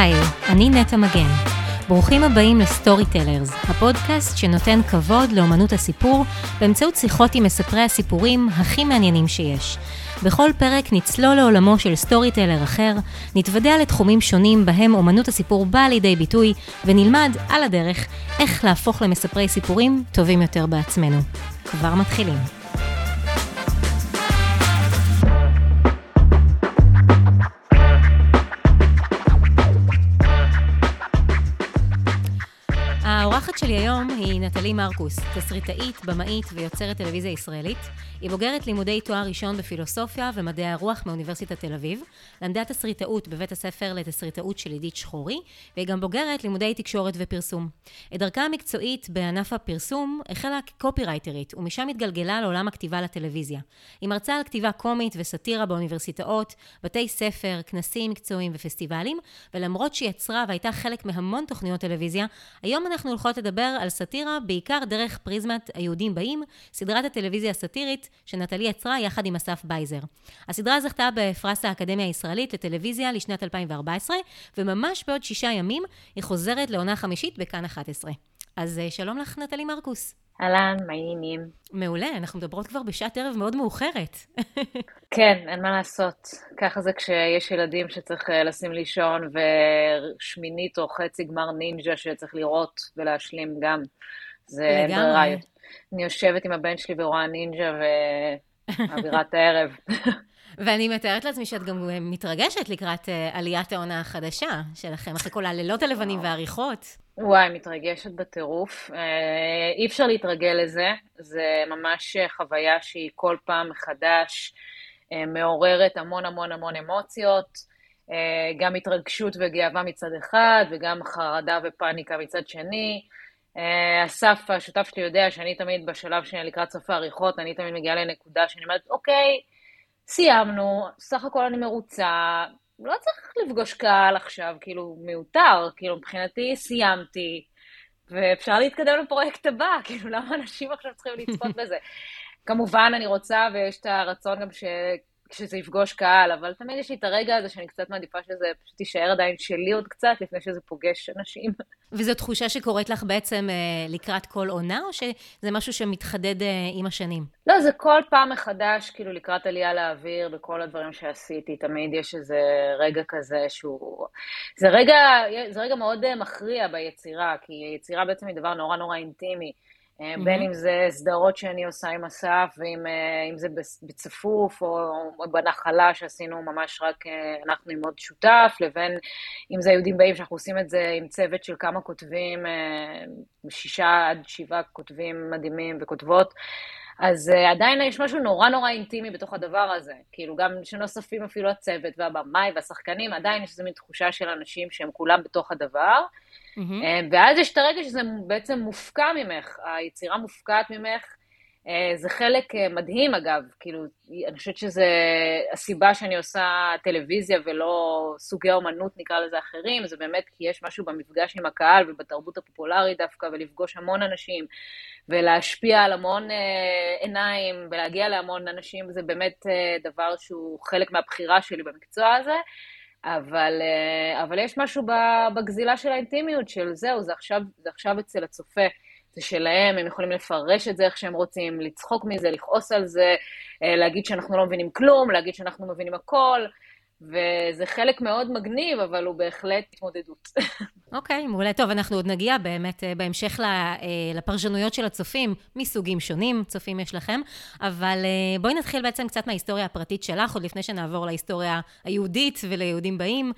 היי, אני נטע מגן. ברוכים הבאים ל Storytellers, הפודקאסט שנותן כבוד לאמנות הסיפור באמצעות שיחות עם מספרי הסיפורים הכי מעניינים שיש. בכל פרק נצלול לעולמו של storyteller אחר, נתוודע לתחומים שונים בהם אמנות הסיפור באה לידי ביטוי, ונלמד על הדרך איך להפוך למספרי סיפורים טובים יותר בעצמנו. כבר מתחילים. האורחת שלי היום היא נטלי מרקוס, תסריטאית, במאית ויוצרת טלוויזיה ישראלית. היא בוגרת לימודי תואר ראשון בפילוסופיה ומדעי הרוח מאוניברסיטת תל אביב, למדה תסריטאות בבית הספר לתסריטאות של עידית שחורי, והיא גם בוגרת לימודי תקשורת ופרסום. את דרכה המקצועית בענף הפרסום החלה כקופירייטרית, ומשם התגלגלה לעולם הכתיבה לטלוויזיה. היא מרצה על כתיבה קומית וסאטירה באוניברסיטאות, בתי ספר, כנסים מקצועיים ופסטיבלים, ולמרות שהיא יצרה והייתה חלק מהמון תוכניות טלוויזיה, היום אנחנו הולכות לדבר על סאטירה בעיקר דרך פריזמת היהודים באים, סדרת הטלוויזיה הסאטירית שנטלי יצרה יחד עם אסף בייזר. הסדרה זכתה בפרס האקדמיה הישראלית לטלוויזיה לשנת 2014, וממש בעוד שישה ימים היא חוזרת לעונה חמישית בכאן 11. אז אה, שלום לך, נטלי מרקוס. אהלן, מה העניינים? מעולה, אנחנו מדברות כבר בשעת ערב מאוד מאוחרת. כן, אין מה לעשות. ככה זה כשיש ילדים שצריך אה, לשים לישון, ושמינית או חצי גמר נינג'ה שצריך לראות ולהשלים גם. זה אין ברירה. אני יושבת עם הבן שלי ורואה נינג'ה ומעבירה את הערב. ואני מתארת לעצמי שאת גם מתרגשת לקראת אה, עליית העונה החדשה שלכם, אחרי כל הלילות הלבנים והעריכות. וואי, מתרגשת בטירוף. אה, אי אפשר להתרגל לזה, זה ממש חוויה שהיא כל פעם מחדש אה, מעוררת המון המון המון אמוציות. גם התרגשות וגאווה מצד אחד, וגם חרדה ופאניקה מצד שני. אסף, השותף שלי, יודע שאני תמיד בשלב שאני לקראת סוף העריכות, אני תמיד מגיעה לנקודה שאני אומרת, אוקיי, סיימנו, סך הכל אני מרוצה, לא צריך לפגוש קהל עכשיו, כאילו, מיותר, כאילו, מבחינתי סיימתי, ואפשר להתקדם לפרויקט הבא, כאילו, למה אנשים עכשיו צריכים לצפות בזה? כמובן, אני רוצה, ויש את הרצון גם ש... שזה יפגוש קהל, אבל תמיד יש לי את הרגע הזה שאני קצת מעדיפה שזה פשוט יישאר עדיין שלי עוד קצת, לפני שזה פוגש אנשים. וזו תחושה שקורית לך בעצם אה, לקראת כל עונה, או שזה משהו שמתחדד אה, עם השנים? לא, זה כל פעם מחדש, כאילו לקראת עלייה לאוויר, בכל הדברים שעשיתי, תמיד יש איזה רגע כזה שהוא... זה רגע, זה רגע מאוד אה, מכריע ביצירה, כי יצירה בעצם היא דבר נורא נורא אינטימי. Mm-hmm. בין אם זה סדרות שאני עושה עם אסף, ואם אה, זה בצפוף, או, או בנחלה שעשינו ממש רק אה, אנחנו עם עוד שותף, לבין אם זה יהודים באים, שאנחנו עושים את זה עם צוות של כמה כותבים, שישה עד שבעה כותבים מדהימים וכותבות. אז uh, עדיין יש משהו נורא נורא אינטימי בתוך הדבר הזה. כאילו, גם שנוספים אפילו הצוות והבמאי והשחקנים, עדיין יש איזו מין תחושה של אנשים שהם כולם בתוך הדבר. Mm-hmm. ואז יש את הרגע שזה בעצם מופקע ממך, היצירה מופקעת ממך. Uh, זה חלק uh, מדהים, אגב, כאילו, אני חושבת שזה הסיבה שאני עושה טלוויזיה ולא סוגי אומנות, נקרא לזה אחרים, זה באמת כי יש משהו במפגש עם הקהל ובתרבות הפופולרית דווקא, ולפגוש המון אנשים. ולהשפיע על המון אה, עיניים ולהגיע להמון אנשים, זה באמת אה, דבר שהוא חלק מהבחירה שלי במקצוע הזה. אבל, אה, אבל יש משהו בגזילה של האינטימיות של זהו, זה עכשיו, זה עכשיו אצל הצופה, זה שלהם, הם יכולים לפרש את זה איך שהם רוצים, לצחוק מזה, לכעוס על זה, להגיד שאנחנו לא מבינים כלום, להגיד שאנחנו מבינים הכל, וזה חלק מאוד מגניב, אבל הוא בהחלט התמודדות. אוקיי, okay, מעולה. טוב, אנחנו עוד נגיע באמת אה, בהמשך אה, לפרשנויות של הצופים מסוגים שונים, צופים יש לכם, אבל אה, בואי נתחיל בעצם קצת מההיסטוריה הפרטית שלך, עוד לפני שנעבור להיסטוריה היהודית וליהודים באים.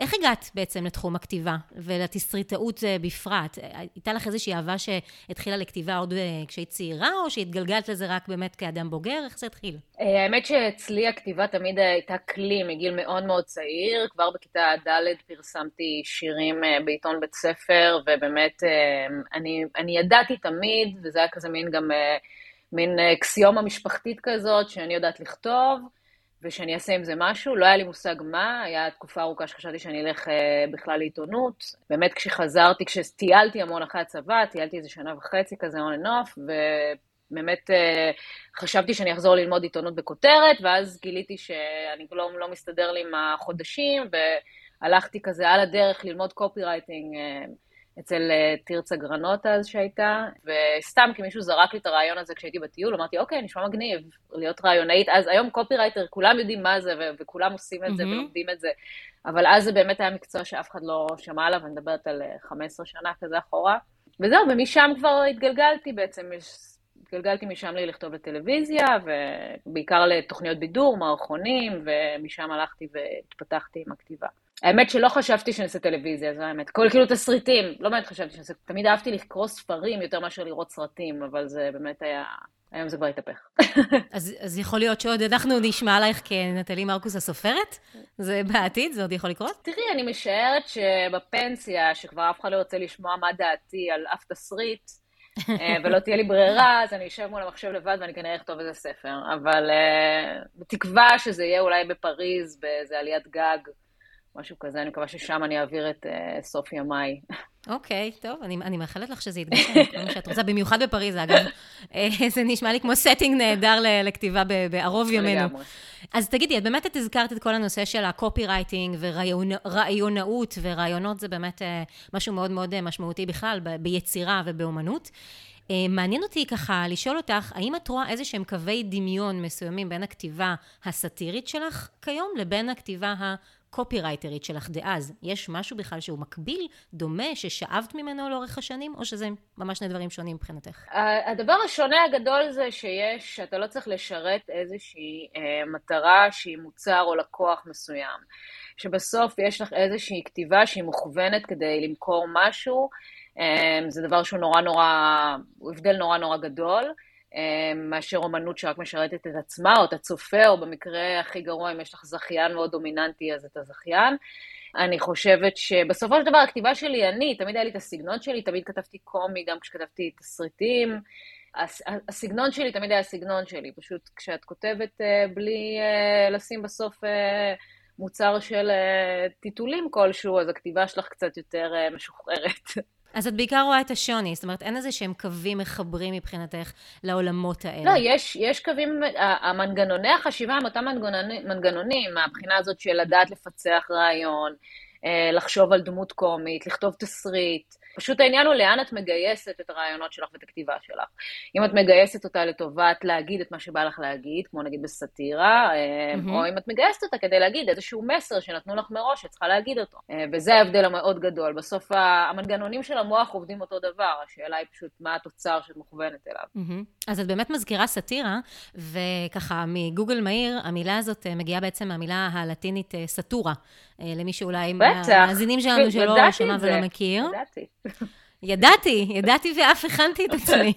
איך הגעת בעצם לתחום הכתיבה ולתסריטאות בפרט? הייתה לך איזושהי אהבה שהתחילה לכתיבה עוד כשהיית צעירה, או שהתגלגלת לזה רק באמת כאדם בוגר? איך זה התחיל? האמת שאצלי הכתיבה תמיד הייתה כלי מגיל מאוד מאוד צעיר. כבר בכיתה ד' פרסמתי שירים אה, בעיתון בית ספר, ובאמת אה, אני, אני ידעתי תמיד, וזה היה כזה מין גם אה, מין אקסיומה משפחתית כזאת, שאני יודעת לכתוב, ושאני אעשה עם זה משהו. לא היה לי מושג מה, היה תקופה ארוכה שחשבתי שאני אלך בכלל לעיתונות. באמת כשחזרתי, כשטיילתי המון אחרי הצבא, טיילתי איזה שנה וחצי כזה on and off. באמת אה, חשבתי שאני אחזור ללמוד עיתונות בכותרת, ואז גיליתי שאני לא, לא מסתדר לי עם החודשים, הלכתי כזה על הדרך ללמוד קופי רייטינג אצל תרצה גרנות אז שהייתה, וסתם כי מישהו זרק לי את הרעיון הזה כשהייתי בטיול, אמרתי, אוקיי, נשמע מגניב להיות רעיונאית. אז היום קופי רייטר, כולם יודעים מה זה, וכולם עושים את זה mm-hmm. ולומדים את זה, אבל אז זה באמת היה מקצוע שאף אחד לא שמע עליו, אני מדברת על 15 שנה כזה אחורה. וזהו, ומשם כבר התגלגלתי בעצם, התגלגלתי משם לי לכתוב לטלוויזיה, ובעיקר לתוכניות בידור, מערכונים, ומשם הלכתי והתפתחתי עם הכתיבה. האמת שלא חשבתי שאני אעשה טלוויזיה, זו האמת. כל כאילו תסריטים, לא באמת חשבתי שאני אעשה, תמיד אהבתי לקרוא ספרים יותר מאשר לראות סרטים, אבל זה באמת היה, היום זה כבר התהפך. אז, אז יכול להיות שעוד אנחנו נשמע עלייך כנטלי מרקוס הסופרת? זה בעתיד? זה עוד יכול לקרות? תראי, אני משערת שבפנסיה, שכבר אף אחד לא רוצה לשמוע מה דעתי על אף תסריט, ולא תהיה לי ברירה, אז אני אשב מול המחשב לבד ואני כנראה אכתוב איזה ספר. אבל uh, בתקווה שזה יהיה אולי בפריז, באיזה עליית גג. משהו כזה, אני מקווה ששם אני אעביר את uh, סוף ימיי. אוקיי, okay, טוב, אני, אני מאחלת לך שזה יתגשם, כמו שאת רוצה, במיוחד בפריז, אגב. אה, זה נשמע לי כמו setting נהדר לכתיבה בערוב ימינו. אז תגידי, את באמת את הזכרת את כל הנושא של הקופי רייטינג ורעיונאות, ורעיונות זה באמת אה, משהו מאוד מאוד משמעותי בכלל, ביצירה ובאומנות. מעניין אותי ככה לשאול אותך, האם את רואה איזה שהם קווי דמיון מסוימים בין הכתיבה הסאטירית שלך כיום לבין הכתיבה הקופירייטרית שלך דאז, יש משהו בכלל שהוא מקביל, דומה, ששאבת ממנו לאורך השנים, או שזה ממש שני דברים שונים מבחינתך? הדבר השונה הגדול זה שיש, שאתה לא צריך לשרת איזושהי אה, מטרה שהיא מוצר או לקוח מסוים. שבסוף יש לך איזושהי כתיבה שהיא מוכוונת כדי למכור משהו, אה, זה דבר שהוא נורא נורא, הוא הבדל נורא נורא גדול. אמ, מאשר אומנות שרק משרתת את עצמה או את הצופה, או במקרה הכי גרוע, אם יש לך זכיין מאוד דומיננטי, אז את הזכיין. אני חושבת שבסופו של דבר הכתיבה שלי, אני, תמיד היה לי את הסגנון שלי, תמיד כתבתי קומי, גם כשכתבתי תסריטים. הסגנון שלי תמיד היה הסגנון שלי, פשוט כשאת כותבת אה, בלי אה, לשים בסוף אה, מוצר של טיטולים כלשהו, אז הכתיבה שלך קצת יותר משוחררת. אז את בעיקר רואה את השוני, זאת אומרת, אין איזה שהם קווים מחברים מבחינתך לעולמות האלה. לא, יש, יש קווים, המנגנוני החשיבה הם אותם מנגנונים, מנגנונים, מהבחינה הזאת של לדעת לפצח רעיון, אה, לחשוב על דמות קומית, לכתוב תסריט. פשוט העניין הוא לאן את מגייסת את הרעיונות שלך ואת הכתיבה שלך. אם את מגייסת אותה לטובת להגיד את מה שבא לך להגיד, כמו נגיד בסאטירה, mm-hmm. או אם את מגייסת אותה כדי להגיד איזשהו מסר שנתנו לך מראש, שאת צריכה להגיד אותו. אה, וזה ההבדל המאוד גדול. בסוף המנגנונים של המוח עובדים אותו דבר, השאלה היא פשוט מה התוצר שאת מכוונת אליו. Mm-hmm. אז את באמת מזכירה סאטירה, וככה מגוגל מהיר, המילה הזאת אה, מגיעה בעצם מהמילה הלטינית סטורה. למי שאולי מהמאזינים שלנו שלא שמע ולא מכיר. ידעתי. ידעתי, ידעתי ואף הכנתי את עצמי.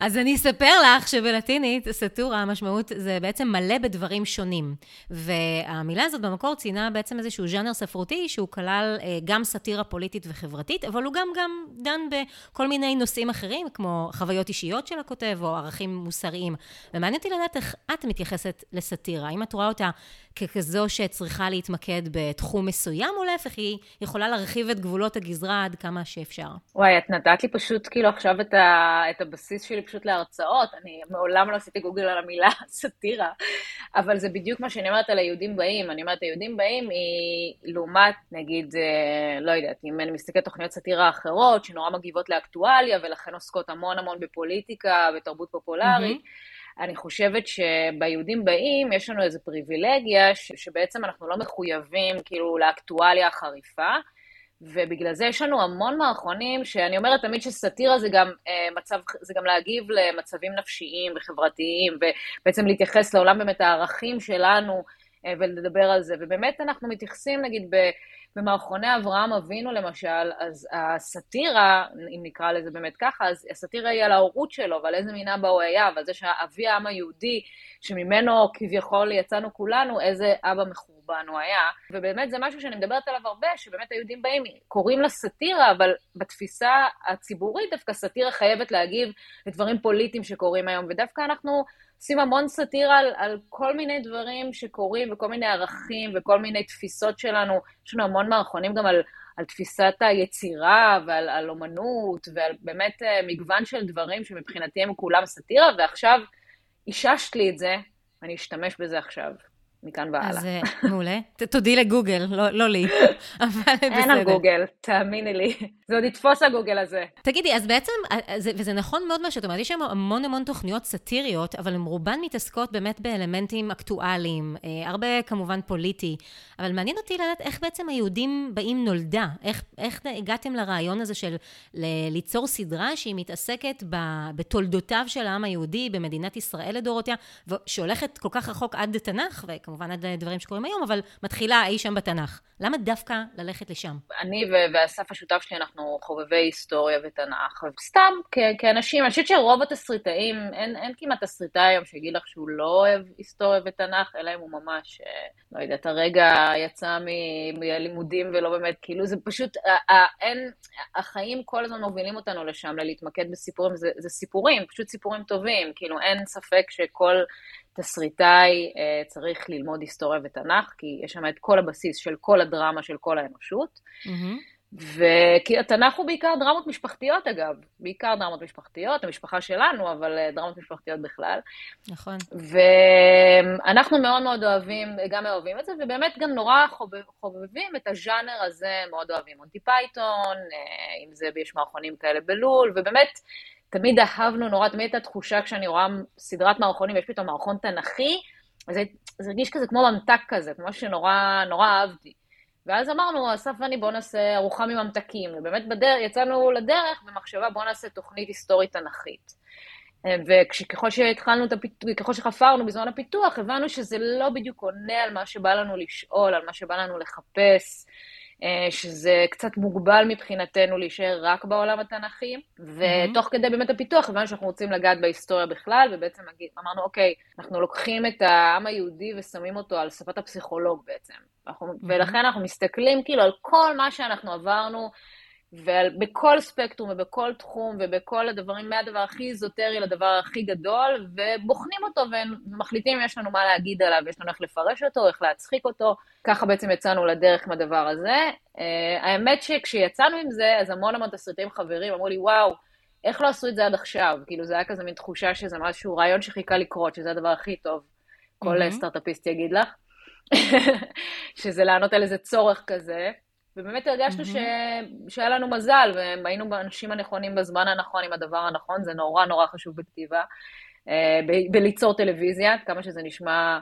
אז אני אספר לך שבלטינית, סטורה, המשמעות זה בעצם מלא בדברים שונים. והמילה הזאת במקור ציינה בעצם איזשהו ז'אנר ספרותי שהוא כלל אה, גם סאטירה פוליטית וחברתית, אבל הוא גם, גם דן בכל מיני נושאים אחרים, כמו חוויות אישיות של הכותב או ערכים מוסריים. ומעניין אותי לדעת איך את מתייחסת לסאטירה. האם את רואה אותה ככזו שצריכה להתמקד בתחום מסוים, או להפך, היא יכולה להרחיב את גבולות הגזרה עד כמה שאפשר? וואי, את נתת לי פשוט כאילו עכשיו את, ה... את הבסיס שלי פשוט להרצאות. אני מעולם לא עשיתי גוגל על המילה סאטירה, אבל זה בדיוק מה שאני אומרת על היהודים באים. אני אומרת, היהודים באים היא לעומת, נגיד, אה, לא יודעת, אם אני מסתכלת תוכניות סאטירה אחרות, שנורא מגיבות לאקטואליה, ולכן עוסקות המון המון בפוליטיקה ותרבות פופולרית. Mm-hmm. אני חושבת שביהודים באים, יש לנו איזו פריבילגיה, ש, שבעצם אנחנו לא מחויבים כאילו לאקטואליה החריפה, ובגלל זה יש לנו המון מערכונים, שאני אומרת תמיד שסאטירה זה גם אה, מצב, זה גם להגיב למצבים נפשיים וחברתיים, ובעצם להתייחס לעולם באמת הערכים שלנו, אה, ולדבר על זה. ובאמת אנחנו מתייחסים, נגיד, ב... במערכוני אברהם אבינו למשל, אז הסאטירה, אם נקרא לזה באמת ככה, אז הסאטירה היא על ההורות שלו ועל איזה מין אבא הוא היה, ועל זה שאבי העם היהודי, שממנו כביכול יצאנו כולנו, איזה אבא מחורבן הוא היה. ובאמת זה משהו שאני מדברת עליו הרבה, שבאמת היהודים באים, קוראים לה סאטירה, אבל בתפיסה הציבורית דווקא סאטירה חייבת להגיב לדברים פוליטיים שקורים היום, ודווקא אנחנו... עושים המון סאטירה על, על כל מיני דברים שקורים וכל מיני ערכים וכל מיני תפיסות שלנו. יש לנו המון מערכונים גם על, על תפיסת היצירה ועל על אומנות ועל באמת אה, מגוון של דברים שמבחינתי הם כולם סאטירה, ועכשיו איששת לי את זה, ואני אשתמש בזה עכשיו. מכאן והלאה. אז אה, מעולה. תודי לגוגל, לא, לא לי, אבל בסדר. אין על גוגל, תאמיני לי. זה עוד יתפוס הגוגל הזה. תגידי, אז בעצם, אה, וזה נכון מאוד מה שאת אומרת, יש שם המון המון תוכניות סאטיריות, אבל הן רובן מתעסקות באמת באלמנטים אקטואליים, הרבה כמובן פוליטי, אבל מעניין אותי לדעת איך בעצם היהודים באים נולדה, איך, איך הגעתם לרעיון הזה של ליצור סדרה שהיא מתעסקת בתולדותיו של העם היהודי במדינת ישראל לדורותיה, שהולכת כל כך רחוק עד תנ"ך, וכמובן עד דברים שקורים היום, אבל מתחילה אי שם בתנ"ך. למה דווקא ללכת לשם? אני ואסף השותף שלי, אנחנו חובבי היסטוריה ותנ"ך, סתם כאנשים, אני חושבת שרוב התסריטאים, אין, אין כמעט תסריטאי היום שיגיד לך שהוא לא אוהב היסטוריה ותנ"ך, אלא אם הוא ממש, אה, לא יודעת, הרגע יצא מלימודים ולא באמת, כאילו זה פשוט, אין, החיים כל הזמן מובילים אותנו לשם, ללהתמקד בסיפורים, זה, זה סיפורים, פשוט סיפורים טובים, כאילו אין ספק שכל תסריטאי אה, צריך ללמוד היסטוריה ותנ"ך, כי יש שם את כל הבסיס של כל הדרמה של כל האנושות. Mm-hmm. וכי התנ"ך הוא בעיקר דרמות משפחתיות אגב, בעיקר דרמות משפחתיות, המשפחה שלנו, אבל אה, דרמות משפחתיות בכלל. נכון. ואנחנו מאוד מאוד אוהבים, גם אוהבים את זה, ובאמת גם נורא חובבים את הז'אנר הזה, מאוד אוהבים מונטי פייתון, אה, אם זה יש מערכונים כאלה בלול, ובאמת, תמיד אהבנו נורא, תמיד הייתה תחושה כשאני רואה סדרת מערכונים, יש פתאום מערכון תנכי, זה, זה הרגיש כזה כמו ממתק כזה, כמו שנורא אהבתי. ואז אמרנו, אסף ואני, בואו נעשה ארוחה מממתקים. ובאמת בדרך, יצאנו לדרך במחשבה, בואו נעשה תוכנית היסטורית תנכית. וככל שהתחלנו את הפיתוח, ככל שחפרנו בזמן הפיתוח, הבנו שזה לא בדיוק עונה על מה שבא לנו לשאול, על מה שבא לנו לחפש. אה, שזה קצת מוגבל מבחינתנו להישאר רק בעולם התנ"כי, ותוך כדי באמת הפיתוח הבנו שאנחנו רוצים לגעת בהיסטוריה בכלל, ובעצם אמרנו, אוקיי, אנחנו לוקחים את העם היהודי ושמים אותו על שפת הפסיכולוג בעצם. ולכן אנחנו מסתכלים כאילו על כל מה שאנחנו עברנו, ובכל ספקטרום ובכל תחום ובכל הדברים, מהדבר הכי איזוטרי לדבר הכי גדול, ובוחנים אותו ומחליטים אם יש לנו מה להגיד עליו, יש לנו איך לפרש אותו, איך להצחיק אותו. ככה בעצם יצאנו לדרך עם הדבר הזה. Uh, האמת שכשיצאנו עם זה, אז המון המון תסריטים חברים אמרו לי, וואו, איך לא עשו את זה עד עכשיו? כאילו זה היה כזה מין תחושה שזה משהו, רעיון שחיכה לקרות, שזה הדבר הכי טוב. כל mm-hmm. סטארט-אפיסט יגיד לך. שזה לענות על איזה צורך כזה. ובאמת הרגשנו mm-hmm. ש... שהיה לנו מזל, והיינו באנשים הנכונים בזמן הנכון עם הדבר הנכון, זה נורא נורא חשוב בכתיבה. אה, ב- בליצור טלוויזיה, כמה שזה נשמע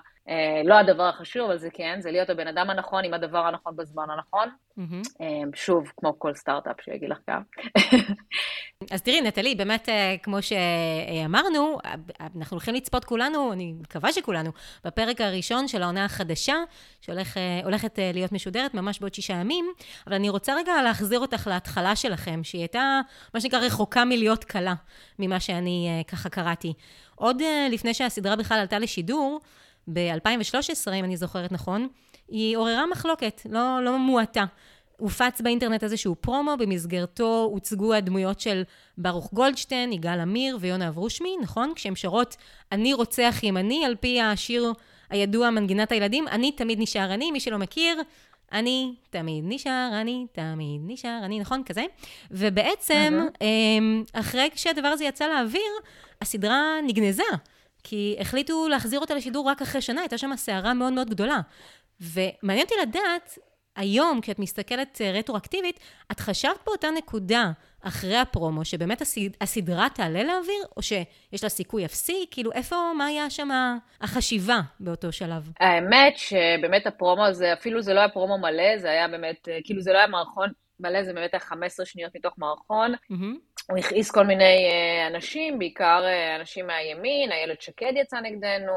לא הדבר החשוב, אבל זה כן, זה להיות הבן אדם הנכון עם הדבר הנכון בזמן הנכון. Mm-hmm. שוב, כמו כל סטארט-אפ שיגיד לך גם. אז תראי, נטלי, באמת, אה, כמו שאמרנו, אנחנו הולכים לצפות כולנו, אני מקווה שכולנו, בפרק הראשון של העונה החדשה, שהולכת להיות משודרת ממש בעוד שישה ימים, אבל אני רוצה רגע להחזיר אותך להתחלה שלכם, שהיא הייתה, מה שנקרא, רחוקה מלהיות קלה, ממה שאני ככה קראתי. עוד לפני שהסדרה בכלל עלתה לשידור, ב-2013, אם אני זוכרת נכון, היא עוררה מחלוקת, לא, לא מועטה. הופץ באינטרנט איזשהו פרומו, במסגרתו הוצגו הדמויות של ברוך גולדשטיין, יגאל עמיר ויונה אברושמי, נכון? כשהן שרות "אני רוצח ימני", על פי השיר הידוע, מנגינת הילדים, "אני תמיד נשאר אני", מי שלא מכיר, אני תמיד נשאר, אני תמיד נשאר, אני, נכון? כזה. ובעצם, mm-hmm. אחרי שהדבר הזה יצא לאוויר, הסדרה נגנזה. כי החליטו להחזיר אותה לשידור רק אחרי שנה, הייתה שם סערה מאוד מאוד גדולה. ומעניין אותי לדעת, היום, כשאת מסתכלת אה, רטרואקטיבית, את חשבת באותה נקודה, אחרי הפרומו, שבאמת הסד... הסדרה תעלה לאוויר, או שיש לה סיכוי אפסי? כאילו, איפה, מה היה שם החשיבה באותו שלב? האמת שבאמת הפרומו הזה, אפילו זה לא היה פרומו מלא, זה היה באמת, אה, כאילו זה לא היה מערכון מלא, זה באמת היה 15 שניות מתוך מערכון. Mm-hmm. הוא הכעיס כל מיני uh, אנשים, בעיקר uh, אנשים מהימין, איילת שקד יצאה נגדנו,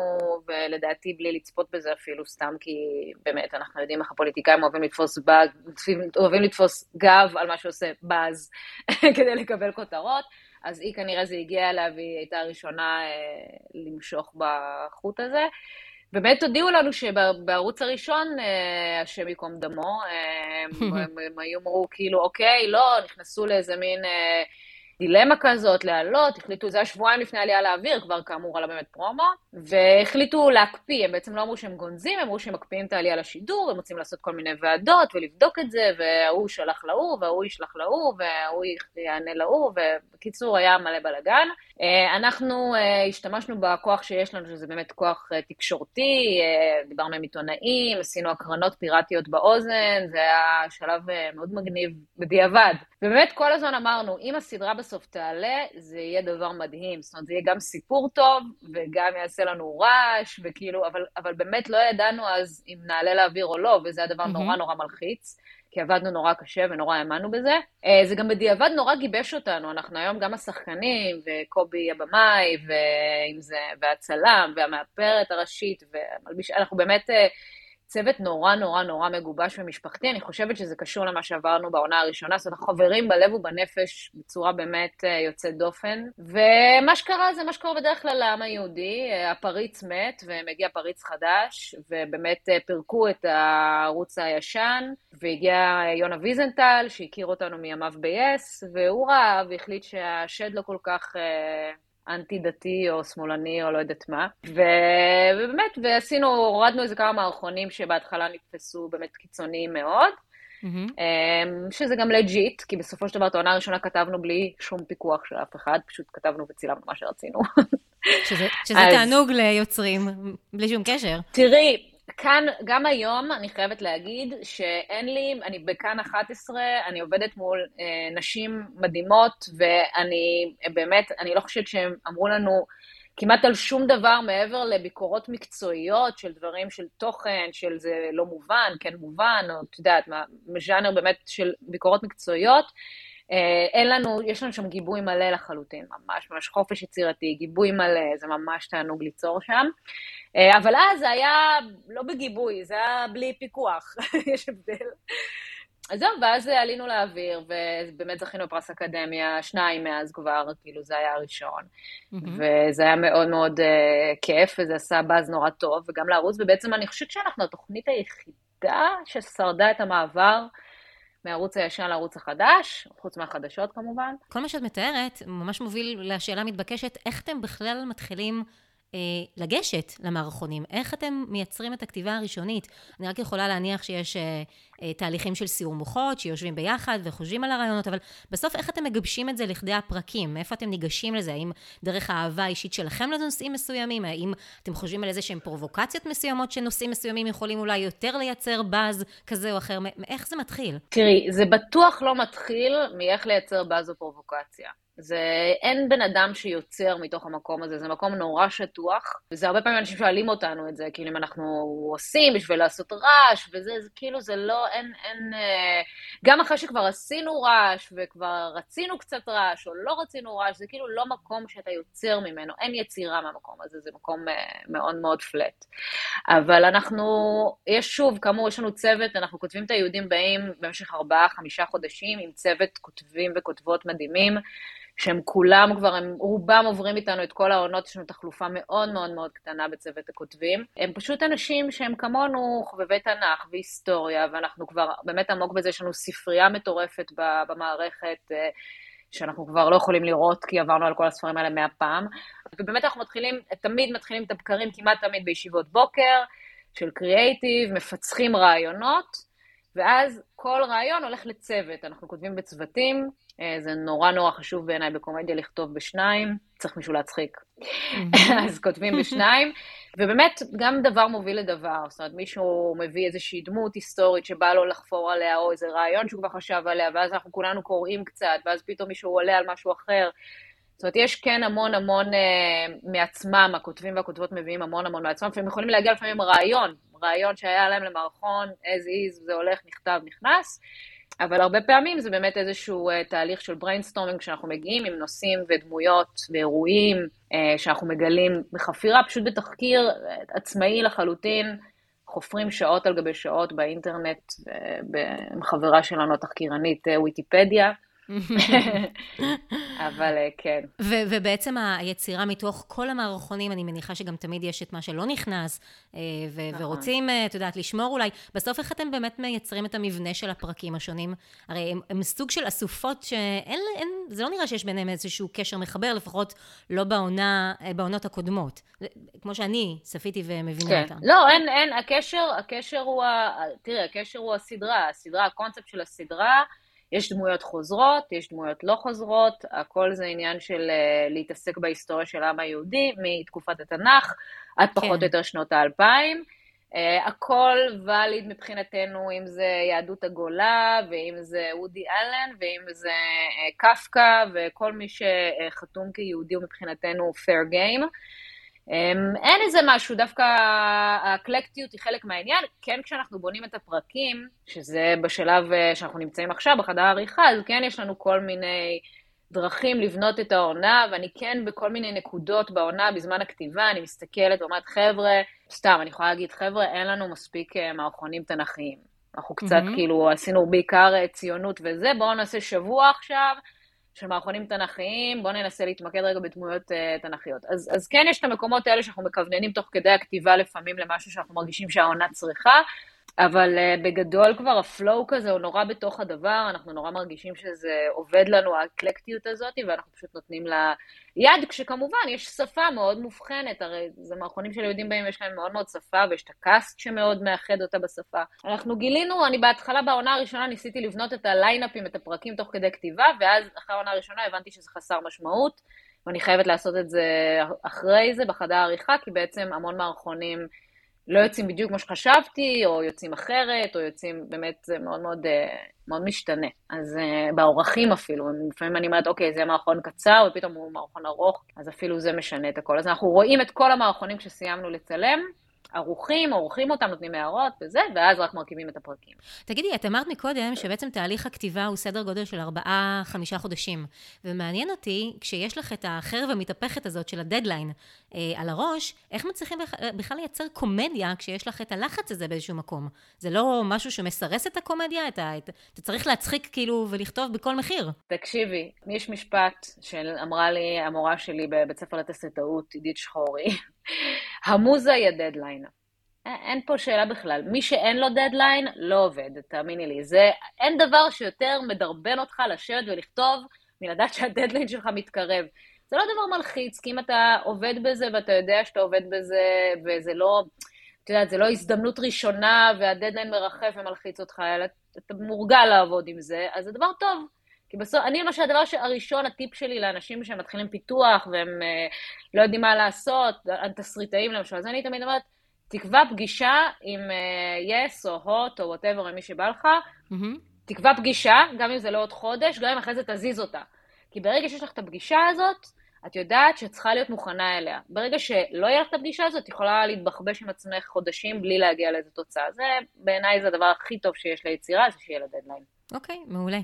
ולדעתי בלי לצפות בזה אפילו, סתם כי באמת, אנחנו יודעים איך הפוליטיקאים אוהבים לתפוס, בג, אוהבים לתפוס גב על מה שעושה באז כדי לקבל כותרות. אז היא כנראה זה הגיע אליה והיא הייתה הראשונה uh, למשוך בחוט הזה. באמת הודיעו לנו שבערוץ הראשון, אה, השם ייקום דמו, אה, הם, הם היו אמרו כאילו, אוקיי, לא, נכנסו לאיזה מין אה, דילמה כזאת, להעלות, החליטו, זה היה שבועיים לפני עלייה לאוויר, כבר כאמור עלה באמת פרומו, והחליטו להקפיא, הם בעצם לא אמרו שהם גונזים, הם אמרו שהם מקפיאים את העלייה לשידור, הם רוצים לעשות כל מיני ועדות ולבדוק את זה, וההוא שלח להוא, וההוא ישלח להוא, וההוא יענה להוא, ובקיצור היה מלא בלאגן. אה, אנחנו אה, השתמשנו בכוח שיש לנו, שזה באמת כוח אה, תקשורתי, דיברנו עם עיתונאים, עשינו הקרנות פיראטיות באוזן, זה היה שלב מאוד מגניב בדיעבד. ובאמת כל הזמן אמרנו, אם הסדרה בסוף תעלה, זה יהיה דבר מדהים. זאת אומרת, זה יהיה גם סיפור טוב, וגם יעשה לנו רעש, וכאילו, אבל, אבל באמת לא ידענו אז אם נעלה לאוויר או לא, וזה הדבר mm-hmm. נורא נורא מלחיץ. כי עבדנו נורא קשה ונורא האמנו בזה. אה, זה גם בדיעבד נורא גיבש אותנו, אנחנו היום גם השחקנים, וקובי הבמאי, ואם זה, והצלם, והמאפרת הראשית, ומלביש, אנחנו באמת אה, צוות נורא נורא נורא מגובש ומשפחתי, אני חושבת שזה קשור למה שעברנו בעונה הראשונה, זאת אומרת, חברים בלב ובנפש בצורה באמת אה, יוצאת דופן. ומה שקרה זה מה שקורה בדרך כלל לעם היהודי, אה, הפריץ מת ומגיע פריץ חדש, ובאמת אה, פירקו את הערוץ הישן, והגיע יונה ויזנטל, שהכיר אותנו מימיו ב-yes, והוא ראה והחליט שהשד לא כל כך... אנטי-דתי או שמאלני או לא יודעת מה. ו... ובאמת, ועשינו, הורדנו איזה כמה מערכונים שבהתחלה נתפסו באמת קיצוניים מאוד. Mm-hmm. שזה גם לג'יט, כי בסופו של דבר את העונה הראשונה כתבנו בלי שום פיקוח של אף אחד, פשוט כתבנו וצילמנו מה שרצינו. שזה, שזה אז... תענוג ליוצרים, בלי שום קשר. תראי, כאן, גם היום, אני חייבת להגיד שאין לי, אני בכאן 11, אני עובדת מול אה, נשים מדהימות, ואני באמת, אני לא חושבת שהם אמרו לנו כמעט על שום דבר מעבר לביקורות מקצועיות של דברים של תוכן, של זה לא מובן, כן מובן, או את יודעת, ז'אנר באמת של ביקורות מקצועיות. אה, אין לנו, יש לנו שם גיבוי מלא לחלוטין, ממש ממש חופש יצירתי, גיבוי מלא, זה ממש תענוג ליצור שם. אה, אבל אז זה היה לא בגיבוי, זה היה בלי פיקוח, יש הבדל. אז זהו, ואז עלינו לאוויר, ובאמת זכינו בפרס אקדמיה, שניים מאז כבר, כאילו זה היה הראשון. Mm-hmm. וזה היה מאוד מאוד uh, כיף, וזה עשה באז נורא טוב, וגם לערוץ, ובעצם אני חושבת שאנחנו התוכנית היחידה ששרדה את המעבר מערוץ הישן לערוץ החדש, חוץ מהחדשות כמובן. כל מה שאת מתארת ממש מוביל לשאלה המתבקשת, איך אתם בכלל מתחילים אה, לגשת למערכונים? איך אתם מייצרים את הכתיבה הראשונית? אני רק יכולה להניח שיש אה, תהליכים של סיור מוחות, שיושבים ביחד וחושבים על הרעיונות, אבל בסוף איך אתם מגבשים את זה לכדי הפרקים? מאיפה אתם ניגשים לזה? האם דרך האהבה האישית שלכם לנושאים מסוימים? האם אתם חושבים על איזה שהם פרובוקציות מסוימות שנושאים מסוימים יכולים אולי יותר לייצר באז כזה או אחר? איך זה מתחיל? תראי, זה בטוח לא מתחיל מאיך לייצר באז או פרובוקציה. זה, אין בן אדם שיוצר מתוך המקום הזה, זה מקום נורא שטוח, וזה הרבה פעמים אנשים שואלים אותנו את זה, כאילו אם אנחנו עושים בשביל לעשות רעש, וזה, זה כאילו זה לא, אין, אין, אה, גם אחרי שכבר עשינו רעש, וכבר רצינו קצת רעש, או לא רצינו רעש, זה כאילו לא מקום שאתה יוצר ממנו, אין יצירה מהמקום הזה, זה מקום אה, מאוד מאוד פלט. אבל אנחנו, יש שוב, כאמור, יש לנו צוות, אנחנו כותבים את היהודים באים במשך ארבעה, חמישה חודשים, עם צוות כותבים וכותבות מדהימים. שהם כולם כבר, הם רובם עוברים איתנו את כל העונות, יש לנו תחלופה מאוד מאוד מאוד קטנה בצוות הכותבים. הם פשוט אנשים שהם כמונו חובבי תנ"ך והיסטוריה, ואנחנו כבר באמת עמוק בזה, יש לנו ספרייה מטורפת במערכת. אה, שאנחנו כבר לא יכולים לראות, כי עברנו על כל הספרים האלה מאה פעם. ובאמת אנחנו מתחילים, תמיד מתחילים את הבקרים כמעט תמיד בישיבות בוקר של קריאייטיב, מפצחים רעיונות, ואז כל רעיון הולך לצוות. אנחנו כותבים בצוותים, אה, זה נורא נורא חשוב בעיניי בקומדיה לכתוב בשניים, צריך מישהו להצחיק. אז כותבים בשניים, ובאמת, גם דבר מוביל לדבר. זאת אומרת, מישהו מביא איזושהי דמות היסטורית שבא לו לחפור עליה, או איזה רעיון שהוא כבר חשב עליה, ואז אנחנו כולנו קוראים קצת, ואז פתאום מישהו עולה על משהו אחר. זאת אומרת, יש כן המון המון אה, מעצמם, הכותבים והכותבות מביאים המון המון מעצמם, והם יכולים להגיע לפעמים רעיון, רעיון שהיה להם למערכון, as is, זה הולך, נכתב, נכנס. אבל הרבה פעמים זה באמת איזשהו אה, תהליך של brainstorming שאנחנו מגיעים עם נושאים ודמויות ואירועים אה, שאנחנו מגלים בחפירה, פשוט בתחקיר אה, עצמאי לחלוטין, חופרים שעות על גבי שעות באינטרנט, אה, עם חברה שלנו, התחקירנית אה, ויקיפדיה. אבל אה, כן. ו- ובעצם היצירה מתוך כל המערכונים, אני מניחה שגם תמיד יש את מה שלא נכנס, אה, ו- נכון. ורוצים, אה, את יודעת, לשמור אולי. בסוף איך אתם באמת מייצרים את המבנה של הפרקים השונים? הרי הם, הם סוג של אסופות שאין, אין, זה לא נראה שיש ביניהם איזשהו קשר מחבר, לפחות לא בעונה, בעונות הקודמות. כמו שאני צפיתי ומבינה כן. אותה. לא, אין, אין, הקשר, הקשר הוא, ה... תראי, הקשר הוא הסדרה, הסדרה, הקונספט של הסדרה, יש דמויות חוזרות, יש דמויות לא חוזרות, הכל זה עניין של uh, להתעסק בהיסטוריה של העם היהודי, מתקופת התנ"ך עד כן. פחות או יותר שנות האלפיים. Uh, הכל ואליד מבחינתנו, אם זה יהדות הגולה, ואם זה וודי אלן, ואם זה uh, קפקא, וכל מי שחתום כיהודי הוא מבחינתנו fair game. אמ, אין איזה משהו, דווקא האקלקטיות היא חלק מהעניין. כן, כשאנחנו בונים את הפרקים, שזה בשלב אה, שאנחנו נמצאים עכשיו, בחדר העריכה, אז כן יש לנו כל מיני דרכים לבנות את העונה, ואני כן בכל מיני נקודות בעונה, בזמן הכתיבה, אני מסתכלת ואומרת, חבר'ה, סתם, אני יכולה להגיד, חבר'ה, אין לנו מספיק אה, מערכונים תנכיים. אנחנו קצת mm-hmm. כאילו עשינו בעיקר אה, ציונות וזה, בואו נעשה שבוע עכשיו. של מערכונים תנכיים, בואו ננסה להתמקד רגע בדמויות uh, תנכיות. אז, אז כן יש את המקומות האלה שאנחנו מכווננים תוך כדי הכתיבה לפעמים למשהו שאנחנו מרגישים שהעונה צריכה, אבל uh, בגדול כבר הפלואו כזה הוא נורא בתוך הדבר, אנחנו נורא מרגישים שזה עובד לנו, האקלקטיות הזאת, ואנחנו פשוט נותנים לה יד, כשכמובן יש שפה מאוד מובחנת, הרי זה מערכונים של יהודים באים, יש להם מאוד מאוד שפה, ויש את הקאסט שמאוד מאחד אותה בשפה. אנחנו גילינו, אני בהתחלה בעונה הראשונה ניסיתי לבנות את הליינאפים, את הפרקים תוך כדי כתיבה, ואז אחרי העונה הראשונה הבנתי שזה חסר משמעות, ואני חייבת לעשות את זה אחרי זה, בחדר העריכה, כי בעצם המון מערכונים לא יוצאים בדיוק כמו שחשבתי, או יוצאים אחרת, או יוצאים, באמת, זה מאוד מאוד, אה, מאוד משתנה. אז uh, באורחים אפילו, לפעמים אני אומרת, אוקיי, זה מערכון קצר, ופתאום הוא מערכון ארוך, אז אפילו זה משנה את הכל. אז אנחנו רואים את כל המערכונים כשסיימנו לצלם, ערוכים, עורכים אותם, נותנים הערות וזה, ואז רק מרכיבים את הפרקים. תגידי, את אמרת מקודם שבעצם תהליך הכתיבה הוא סדר גודל של ארבעה, חמישה חודשים. ומעניין אותי, כשיש לך את החרב המתהפכת הזאת של הדדליין אה, על הראש, איך מצליחים בכלל לייצר קומדיה כשיש לך את הלחץ הזה באיזשהו מקום? זה לא משהו שמסרס את הקומדיה? אתה, את, אתה צריך להצחיק כאילו ולכתוב בכל מחיר. תקשיבי, יש משפט שאמרה לי המורה שלי בבית ספר לתסריטאות, עידית שחורי. המוזה היא הדדליין. אין פה שאלה בכלל. מי שאין לו דדליין, לא עובד, תאמיני לי. זה, אין דבר שיותר מדרבן אותך לשבת ולכתוב מלדעת שהדדליין שלך מתקרב. זה לא דבר מלחיץ, כי אם אתה עובד בזה ואתה יודע שאתה עובד בזה, וזה לא, את יודעת, זה לא הזדמנות ראשונה והדדליין מרחף ומלחיץ אותך, אלא אתה מורגל לעבוד עם זה, אז זה דבר טוב. כי בסוף, אני למשל, הדבר הראשון, הטיפ שלי לאנשים שמתחילים פיתוח והם אה, לא יודעים מה לעשות, תסריטאים למשל, אז אני תמיד אומרת, תקבע פגישה עם יס אה, או הוט או whatever, עם מי שבא לך, mm-hmm. תקבע פגישה, גם אם זה לא עוד חודש, גם אם אחרי זה תזיז אותה. כי ברגע שיש לך את הפגישה הזאת, את יודעת שאת צריכה להיות מוכנה אליה. ברגע שלא יהיה לך את הפגישה הזאת, את יכולה להתבחבש עם עצמך חודשים בלי להגיע לאיזו תוצאה. זה, בעיניי, זה הדבר הכי טוב שיש ליצירה, זה שיהיה לה דדליין. אוקיי, okay, מעולה.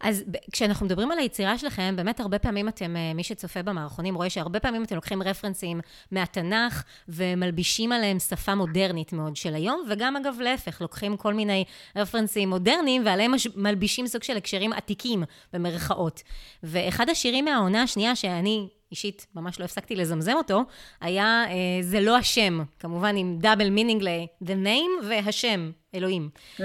אז כשאנחנו מדברים על היצירה שלכם, באמת הרבה פעמים אתם, אה, מי שצופה במערכונים, רואה שהרבה פעמים אתם לוקחים רפרנסים מהתנ"ך ומלבישים עליהם שפה מודרנית מאוד של היום, וגם אגב להפך, לוקחים כל מיני רפרנסים מודרניים ועליהם מלבישים סוג של הקשרים עתיקים, במרכאות. ואחד השירים מהעונה השנייה שאני אישית ממש לא הפסקתי לזמזם אותו, היה אה, זה לא השם, כמובן עם double meaning ל-the name והשם, אלוהים. Mm-hmm.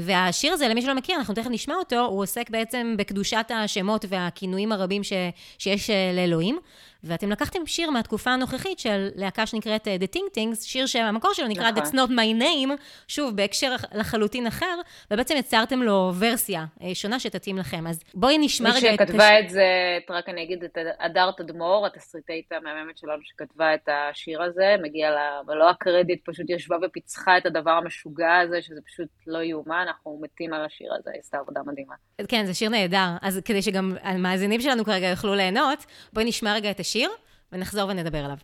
והשיר הזה, למי שלא מכיר, אנחנו תכף נשמע אותו, הוא עוסק בעצם בקדושת השמות והכינויים הרבים ש, שיש אה, לאלוהים. ואתם לקחתם שיר מהתקופה הנוכחית של להקה שנקראת אה, The Ting Tings, שיר שהמקור שלו נקרא נכון. That's Not My Name, שוב, בהקשר לחלוטין אחר, ובעצם יצרתם לו ורסיה אה, שונה שתתאים לכם. אז בואי נשמע רגע את... מי שכתבה את זה, רק אני אגיד, את הדר תדמור, התסריטאית המהממת שלנו שכתבה את השיר הזה, מגיע לה, ולא הקרדיט, פשוט ישבה ופיצחה את הדבר המשוגע הזה, שזה פשוט לא יאומן, אנחנו מתים על השיר הזה, עשתה עבודה מדהימה. כן, זה שיר נהדר. אז כדי שגם המאזינים שלנו כרגע יוכלו ליהנות, בואי נשמע רגע את השיר. השיר, ונחזור ונדבר עליו.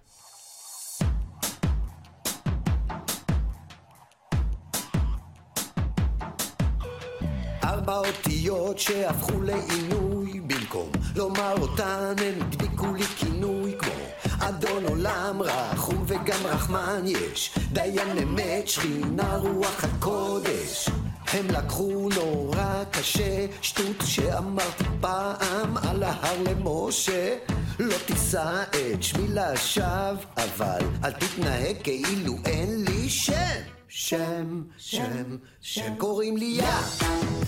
ארבע אותיות שהפכו לעינוי במקום לומר אותן הם הדביקו לי כינוי כמו אדון עולם רחום וגם רחמן יש דיין אמת שכינה רוח הקודש הם לקחו נורא קשה, שטות שאמרתי פעם על ההר למשה. לא תישא את שמי לשווא, אבל אל תתנהג כאילו אין לי שם. שם, שם, שם, קוראים לי יה,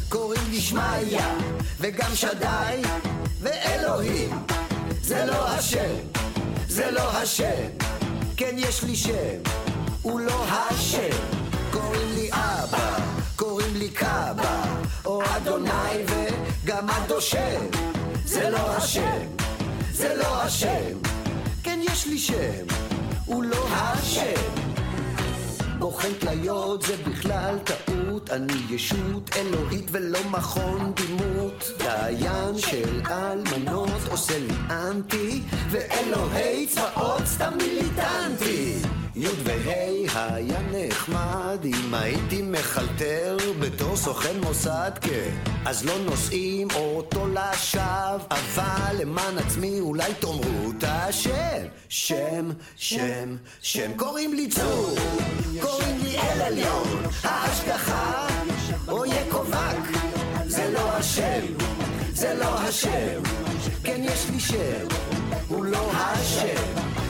קוראים לי שמעיה, וגם שדי, ואלוהים. זה לא השם, זה לא השם, כן יש לי שם, הוא לא השם. קוראים לי אבא, קוראים לי קאבה, או אדוני וגם הדושם. זה לא השם, זה לא השם, כן יש לי שם, הוא לא השם. בוחן כליות זה בכלל טעות, אני ישות אלוהית ולא מכון דימות. דיין של אלמנות עושה לי אנטי, ואלוהי צבאות סתם מיליטנטי. י' וה' היה נחמד אם הייתי מחלטר בתור סוכן מוסד כן. אז לא נושאים אותו לשווא אבל למען עצמי אולי תאמרו את השם. שם, שם, שם קוראים לי צור קוראים לי אל עליון. ההשגחה או יקובק זה לא השם זה לא השם. כן יש לי שם הוא לא השם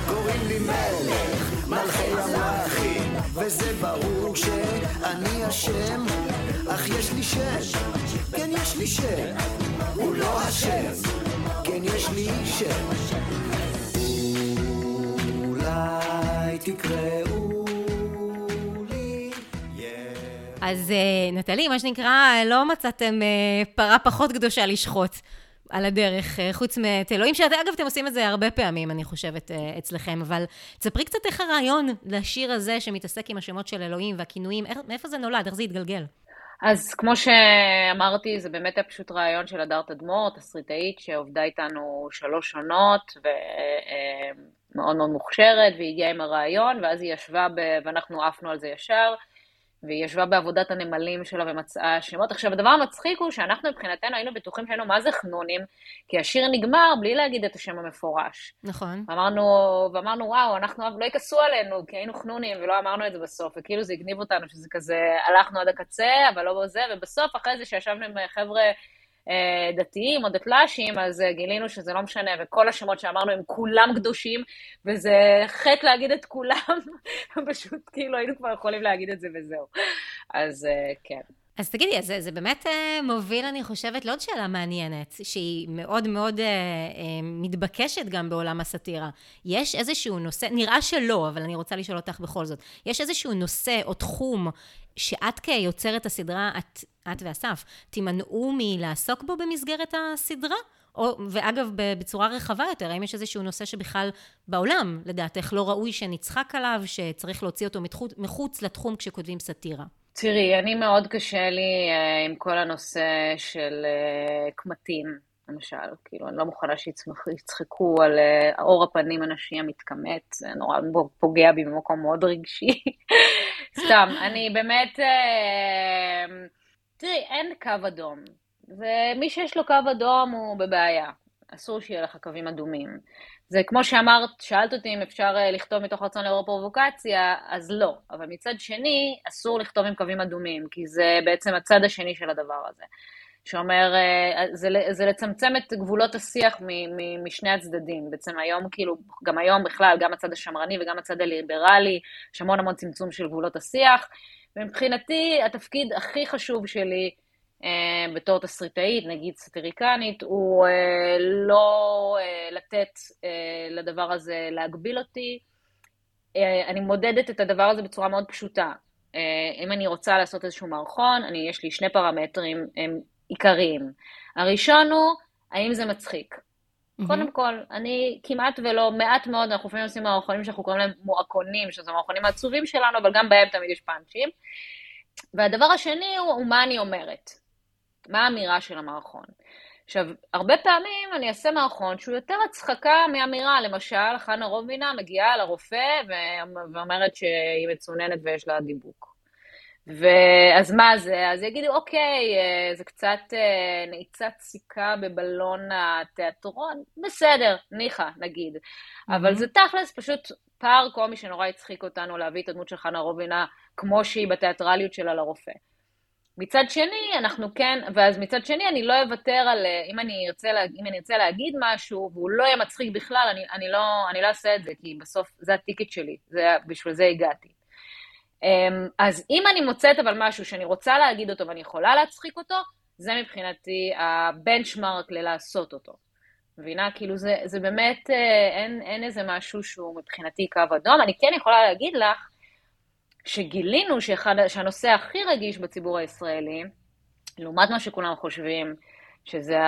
קוראים לי מלך מלכי המלכים, וזה ברור שאני אשם, אך יש לי שם, כן יש לי שם, הוא לא השם, כן יש לי שם. אולי תקראו אז אה, נטלי, מה שנקרא, לא מצאתם אה, פרה פחות קדושה לשחוט. על הדרך, אה, חוץ מאת אלוהים, שאגב, אתם עושים את זה הרבה פעמים, אני חושבת, אה, אצלכם, אבל תספרי קצת איך הרעיון לשיר הזה שמתעסק עם השמות של אלוהים והכינויים, איך, מאיפה זה נולד, איך זה התגלגל? אז כמו שאמרתי, זה באמת היה פשוט רעיון של הדר תדמור, תסריטאית שעובדה איתנו שלוש עונות, ומאוד אה, מאוד מוכשרת, והיא הגיעה עם הרעיון, ואז היא ישבה, ב... ואנחנו עפנו על זה ישר. והיא ישבה בעבודת הנמלים שלה ומצאה שמות. עכשיו, הדבר המצחיק הוא שאנחנו מבחינתנו היינו בטוחים שהיינו מה זה חנונים, כי השיר נגמר בלי להגיד את השם המפורש. נכון. ואמרנו, ואמרנו, וואו, אנחנו לא יכעסו עלינו, כי היינו חנונים ולא אמרנו את זה בסוף, וכאילו זה הגניב אותנו, שזה כזה, הלכנו עד הקצה, אבל לא בזה, ובסוף, אחרי זה שישבנו עם חבר'ה... אה, דתיים או דתל"שים, אז אה, גילינו שזה לא משנה, וכל השמות שאמרנו הם כולם קדושים, וזה חטא להגיד את כולם, פשוט כאילו היינו כבר יכולים להגיד את זה וזהו. אז אה, כן. אז תגידי, זה, זה באמת uh, מוביל, אני חושבת, לעוד שאלה מעניינת, שהיא מאוד מאוד uh, uh, מתבקשת גם בעולם הסאטירה. יש איזשהו נושא, נראה שלא, אבל אני רוצה לשאול אותך בכל זאת, יש איזשהו נושא או תחום שאת כיוצרת הסדרה, את, את ואסף, תימנעו מלעסוק בו במסגרת הסדרה? או, ואגב, בצורה רחבה יותר, האם יש איזשהו נושא שבכלל בעולם, לדעתך, לא ראוי שנצחק עליו, שצריך להוציא אותו מחוץ, מחוץ לתחום כשכותבים סאטירה? תראי, אני מאוד קשה לי uh, עם כל הנושא של uh, קמטים, למשל. כאילו, אני לא מוכנה שיצחקו על uh, אור הפנים הנשי המתכמת, זה נורא פוגע בי במקום מאוד רגשי. סתם, אני באמת... Uh, תראי, אין קו אדום. ומי שיש לו קו אדום הוא בבעיה. אסור שיהיה לך קווים אדומים. זה כמו שאמרת, שאלת אותי אם אפשר אה, לכתוב מתוך רצון לעורר פרובוקציה, אז לא. אבל מצד שני, אסור לכתוב עם קווים אדומים, כי זה בעצם הצד השני של הדבר הזה. שאומר, אה, זה, זה לצמצם את גבולות השיח מ, מ, משני הצדדים. בעצם היום, כאילו, גם היום בכלל, גם הצד השמרני וגם הצד הליברלי, יש המון המון צמצום של גבולות השיח. ומבחינתי, התפקיד הכי חשוב שלי, בתור תסריטאית, נגיד סטיריקנית, הוא אה, לא אה, לתת לדבר הזה להגביל אותי. אני מודדת את הדבר הזה בצורה מאוד פשוטה. אם אני רוצה לעשות איזשהו מערכון, אני, יש לי שני פרמטרים הם עיקריים. הראשון הוא, האם זה מצחיק? Mm-hmm. קודם כל, אני כמעט ולא, מעט מאוד, אנחנו לפעמים עושים מערכונים שאנחנו קוראים להם מועקונים, שזה מערכונים העצובים שלנו, אבל גם בהם תמיד יש פאנצ'ים. והדבר השני הוא, הוא מה אני אומרת. מה האמירה של המערכון. עכשיו, הרבה פעמים אני אעשה מערכון שהוא יותר הצחקה מאמירה. למשל, חנה רובינה מגיעה לרופא ואומרת שהיא מצוננת ויש לה דיבוק. ואז מה זה? אז יגידו, אוקיי, אה, זה קצת אה, נעיצת סיכה בבלון התיאטרון, בסדר, ניחא, נגיד. Mm-hmm. אבל זה תכלס פשוט פער קומי שנורא הצחיק אותנו להביא את הדמות של חנה רובינה כמו שהיא בתיאטרליות שלה לרופא. מצד שני, אנחנו כן, ואז מצד שני אני לא אוותר על, אם אני ארצה, לה, אם אני ארצה להגיד משהו והוא לא יהיה מצחיק בכלל, אני, אני, לא, אני לא אעשה את זה, כי בסוף זה הטיקט שלי, זה, בשביל זה הגעתי. אמ, אז אם אני מוצאת אבל משהו שאני רוצה להגיד אותו ואני יכולה להצחיק אותו, זה מבחינתי הבנצ'מרק ללעשות אותו. מבינה? כאילו זה, זה באמת, אה, אין, אין איזה משהו שהוא מבחינתי קו אדום. אני כן יכולה להגיד לך שגילינו שאחד, שהנושא הכי רגיש בציבור הישראלי, לעומת מה שכולם חושבים, שזה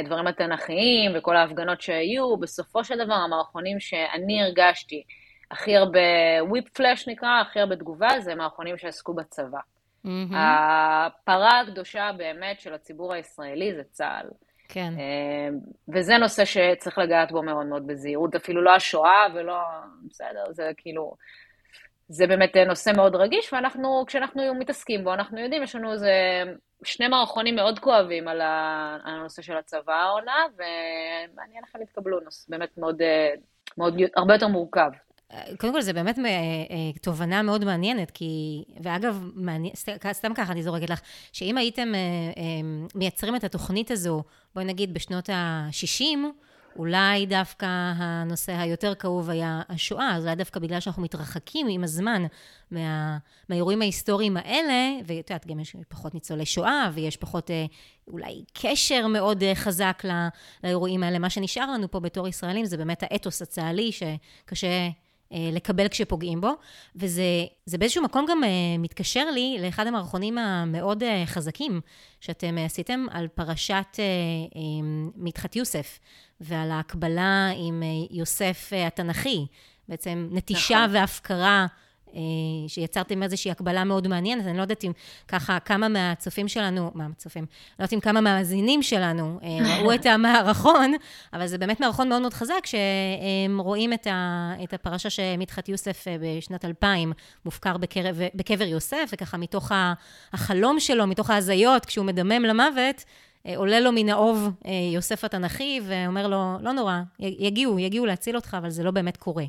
הדברים התנ"כיים וכל ההפגנות שהיו, בסופו של דבר המערכונים שאני הרגשתי הכי הרבה וויפ פלאש נקרא, הכי הרבה תגובה, זה מערכונים שעסקו בצבא. Mm-hmm. הפרה הקדושה באמת של הציבור הישראלי זה צה"ל. כן. אה, וזה נושא שצריך לגעת בו מאוד מאוד בזהירות, אפילו לא השואה ולא, בסדר, זה כאילו, זה באמת נושא מאוד רגיש, ואנחנו, כשאנחנו מתעסקים בו, אנחנו יודעים, יש לנו איזה שני מערכונים מאוד כואבים על הנושא של הצבא העונה, ומעניין איך הם יתקבלו, נושא באמת מאוד, אה, מאוד, הרבה יותר מורכב. קודם כל, זה באמת אה, אה, תובנה מאוד מעניינת, כי, ואגב, מעניין, סתם ככה אני זורקת לך, שאם הייתם אה, מייצרים את התוכנית הזו, בואי נגיד בשנות ה-60, אולי דווקא הנושא היותר כאוב היה השואה, אז אולי דווקא בגלל שאנחנו מתרחקים עם הזמן מה, מהאירועים ההיסטוריים האלה, ואת יודעת, גם יש פחות ניצולי שואה, ויש פחות אולי קשר מאוד חזק לאירועים האלה. מה שנשאר לנו פה בתור ישראלים זה באמת האתוס הצה"לי, שקשה... אה, לקבל כשפוגעים בו, וזה באיזשהו מקום גם אה, מתקשר לי לאחד המערכונים המאוד אה, חזקים שאתם עשיתם על פרשת מדחת יוסף, ועל ההקבלה עם יוסף התנ"כי, בעצם נטישה נכון. והפקרה. אה, שיצרתם איזושהי הקבלה מאוד מעניינת. אני לא יודעת אם ככה, כמה מהצופים שלנו, מה הצופים? לא יודעת אם כמה מהמאזינים שלנו אה, ראו את המערכון, אבל זה באמת מערכון מאוד מאוד חזק, שהם רואים את, ה, את הפרשה שמדחת יוסף אה, בשנת 2000 מופקר בקרב, בקבר יוסף, וככה מתוך החלום שלו, מתוך ההזיות, כשהוא מדמם למוות, עולה לו מן האוב יוסף התנ"כי, ואומר לו, לא נורא, יגיעו, יגיעו להציל אותך, אבל זה לא באמת קורה.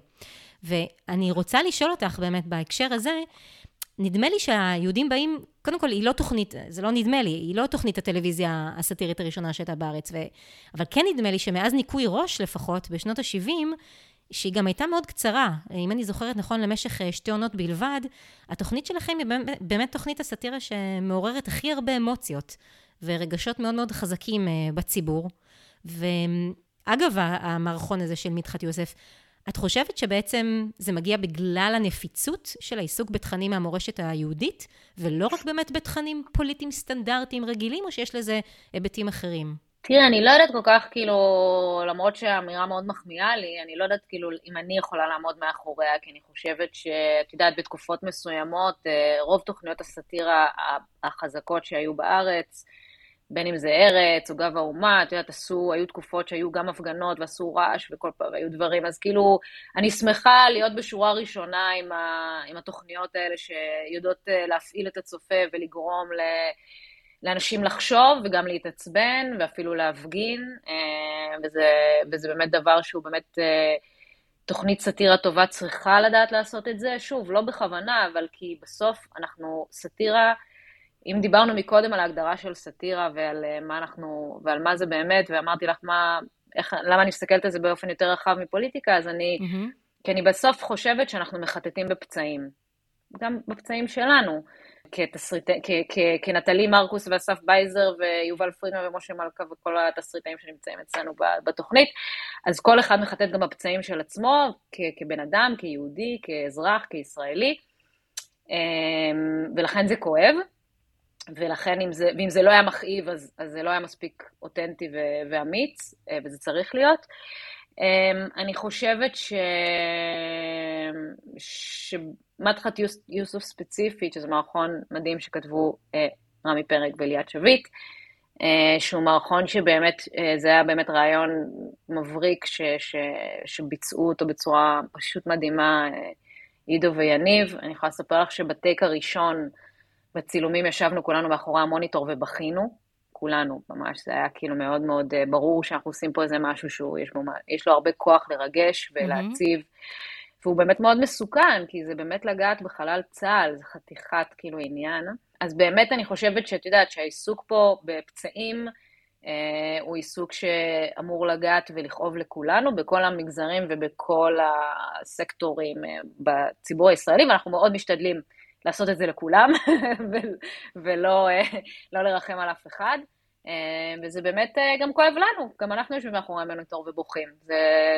ואני רוצה לשאול אותך באמת בהקשר הזה, נדמה לי שהיהודים באים, קודם כל, היא לא תוכנית, זה לא נדמה לי, היא לא תוכנית הטלוויזיה הסאטירית הראשונה שהייתה בארץ, ו... אבל כן נדמה לי שמאז ניקוי ראש לפחות, בשנות ה-70, שהיא גם הייתה מאוד קצרה, אם אני זוכרת נכון, למשך אה, שתי עונות בלבד, התוכנית שלכם היא באמת תוכנית הסאטירה שמעוררת הכי הרבה אמוציות ורגשות מאוד מאוד חזקים אה, בציבור. ואגב, המערכון הזה של מדחת יוסף, את חושבת שבעצם זה מגיע בגלל הנפיצות של העיסוק בתכנים מהמורשת היהודית, ולא רק באמת בתכנים פוליטיים סטנדרטיים רגילים, או שיש לזה היבטים אחרים? תראה, אני לא יודעת כל כך, כאילו, למרות שהאמירה מאוד מחמיאה לי, אני לא יודעת, כאילו, אם אני יכולה לעמוד מאחוריה, כי אני חושבת שאת יודעת, בתקופות מסוימות, אה, רוב תוכניות הסאטירה החזקות שהיו בארץ, בין אם זה ארץ או גב האומה, את יודעת, עשו, היו תקופות שהיו גם הפגנות ועשו רעש וכל פעם, היו דברים, אז כאילו, אני שמחה להיות בשורה ראשונה עם, ה, עם התוכניות האלה שיודעות אה, להפעיל את הצופה ולגרום ל... לאנשים לחשוב וגם להתעצבן ואפילו להפגין, אה, וזה, וזה באמת דבר שהוא באמת אה, תוכנית סאטירה טובה צריכה לדעת לעשות את זה. שוב, לא בכוונה, אבל כי בסוף אנחנו סאטירה אם דיברנו מקודם על ההגדרה של סאטירה ועל אה, מה אנחנו, ועל מה זה באמת, ואמרתי לך מה, איך, למה אני מסתכלת על זה באופן יותר רחב מפוליטיקה, אז אני, mm-hmm. כי אני בסוף חושבת שאנחנו מחטטים בפצעים, גם בפצעים שלנו, כתסריט, כ, כ, כנטלי מרקוס ואסף בייזר ויובל פרידמן ומשה מלכה וכל התסריטאים שנמצאים אצלנו בתוכנית, אז כל אחד מחטט גם בפצעים של עצמו, כ, כבן אדם, כיהודי, כאזרח, כישראלי, אמ, ולכן זה כואב. ולכן, אם זה, ואם זה לא היה מכאיב, אז, אז זה לא היה מספיק אותנטי ו, ואמיץ, אה, וזה צריך להיות. אמ, אני חושבת ש... שמדחת יוס... יוסוף ספציפית, שזה מערכון מדהים שכתבו אה, רמי פרק וליאת שביט, אה, שהוא מערכון שבאמת, זה היה באמת רעיון מבריק ש... ש... שביצעו אותו בצורה פשוט מדהימה, עידו ויניב. אני יכולה לספר לך שבטייק הראשון, בצילומים ישבנו כולנו מאחורי המוניטור ובכינו, כולנו, ממש, זה היה כאילו מאוד מאוד אה, ברור שאנחנו עושים פה איזה משהו שהוא, יש, בו, יש לו הרבה כוח לרגש ולהציב, mm-hmm. והוא באמת מאוד מסוכן, כי זה באמת לגעת בחלל צה"ל, זה חתיכת כאילו עניין. אז באמת אני חושבת שאת יודעת שהעיסוק פה בפצעים הוא עיסוק שאמור לגעת ולכאוב לכולנו, בכל המגזרים ובכל הסקטורים בציבור הישראלי, ואנחנו מאוד משתדלים לעשות את זה לכולם, ולא לא לרחם על אף אחד. וזה באמת גם כואב לנו, גם אנחנו יושבים מאחורי המוניטור ובוכים. זה,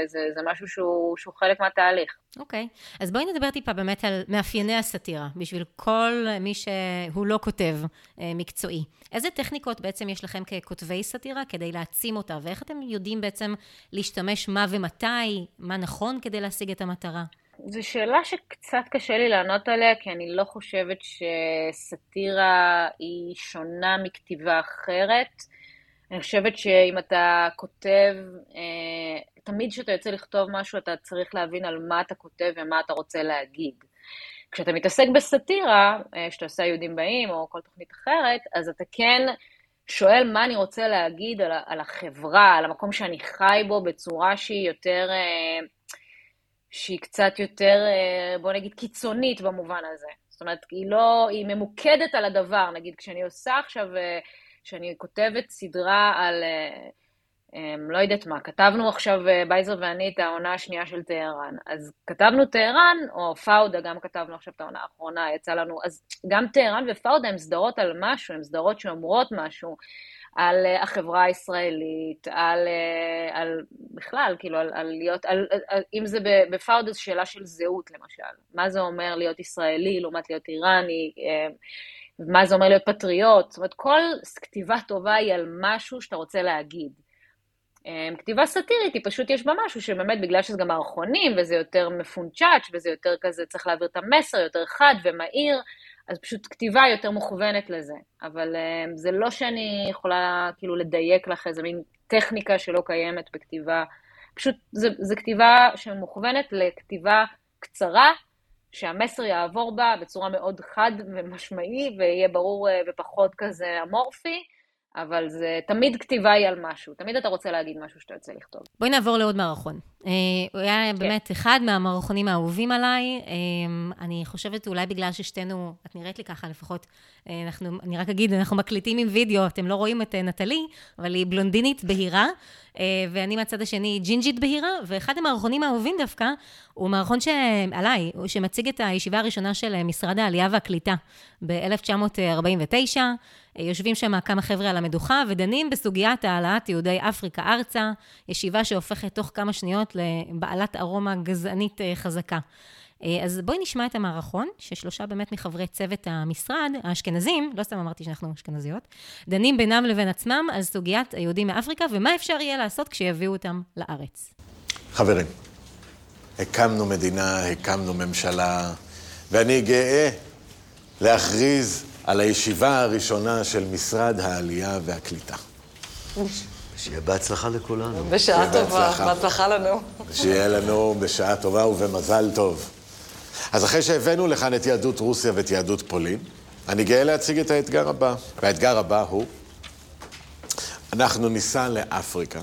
זה, זה משהו שהוא, שהוא חלק מהתהליך. אוקיי, okay. אז בואי נדבר טיפה באמת על מאפייני הסאטירה, בשביל כל מי שהוא לא כותב מקצועי. איזה טכניקות בעצם יש לכם ככותבי סאטירה כדי להעצים אותה, ואיך אתם יודעים בעצם להשתמש מה ומתי, מה נכון כדי להשיג את המטרה? זו שאלה שקצת קשה לי לענות עליה, כי אני לא חושבת שסאטירה היא שונה מכתיבה אחרת. אני חושבת שאם אתה כותב, תמיד כשאתה יוצא לכתוב משהו, אתה צריך להבין על מה אתה כותב ומה אתה רוצה להגיד. כשאתה מתעסק בסאטירה, שאתה עושה יהודים באים או כל תוכנית אחרת, אז אתה כן שואל מה אני רוצה להגיד על, על החברה, על המקום שאני חי בו, בצורה שהיא יותר... שהיא קצת יותר, בוא נגיד, קיצונית במובן הזה. זאת אומרת, היא לא, היא ממוקדת על הדבר. נגיד, כשאני עושה עכשיו, כשאני כותבת סדרה על, לא יודעת מה, כתבנו עכשיו, בייזר ואני, את העונה השנייה של טהרן. אז כתבנו טהרן, או פאודה, גם כתבנו עכשיו את העונה האחרונה, יצא לנו, אז גם טהרן ופאודה הן סדרות על משהו, הן סדרות שאומרות משהו. על החברה הישראלית, על, על בכלל, כאילו, על, על להיות, על, על, אם זה בפאודה, זו שאלה של זהות, למשל. מה זה אומר להיות ישראלי לעומת להיות איראני, מה זה אומר להיות פטריוט, זאת אומרת, כל כתיבה טובה היא על משהו שאתה רוצה להגיד. כתיבה סאטירית, היא פשוט יש בה משהו שבאמת, בגלל שזה גם מערכונים, וזה יותר מפונצ'אץ', וזה יותר כזה, צריך להעביר את המסר, יותר חד ומהיר, אז פשוט כתיבה יותר מוכוונת לזה. אבל um, זה לא שאני יכולה כאילו לדייק לך איזה מין טכניקה שלא קיימת בכתיבה. פשוט זה כתיבה שמוכוונת לכתיבה קצרה, שהמסר יעבור בה בצורה מאוד חד ומשמעי, ויהיה ברור uh, ופחות כזה אמורפי. אבל זה תמיד כתיבה היא על משהו, תמיד אתה רוצה להגיד משהו שאתה יוצא לכתוב. בואי נעבור לעוד מערכון. הוא היה באמת אחד מהמערכונים האהובים עליי. אני חושבת אולי בגלל ששתינו, את נראית לי ככה לפחות, אנחנו, אני רק אגיד, אנחנו מקליטים עם וידאו, אתם לא רואים את נטלי, אבל היא בלונדינית בהירה, ואני מהצד השני ג'ינג'ית בהירה, ואחד המערכונים האהובים דווקא, הוא מערכון שעליי, שמציג את הישיבה הראשונה של משרד העלייה והקליטה ב-1949. יושבים שם כמה חבר'ה על המדוכה ודנים בסוגיית העלאת יהודי אפריקה ארצה, ישיבה שהופכת תוך כמה שניות לבעלת ארומה גזענית חזקה. אז בואי נשמע את המערכון, ששלושה באמת מחברי צוות המשרד, האשכנזים, לא סתם אמרתי שאנחנו אשכנזיות, דנים בינם לבין עצמם על סוגיית היהודים מאפריקה, ומה אפשר יהיה לעשות כשיביאו אותם לארץ. חברים, הקמנו מדינה, הקמנו ממשלה, ואני גאה להכריז על הישיבה הראשונה של משרד העלייה והקליטה. שיהיה בהצלחה לכולנו. בשעה טובה, בהצלחה לנו. שיהיה לנו בשעה טובה ובמזל טוב. אז אחרי שהבאנו לכאן את יהדות רוסיה ואת יהדות פולין, אני גאה להציג את האתגר הבא. והאתגר הבא הוא, אנחנו ניסע לאפריקה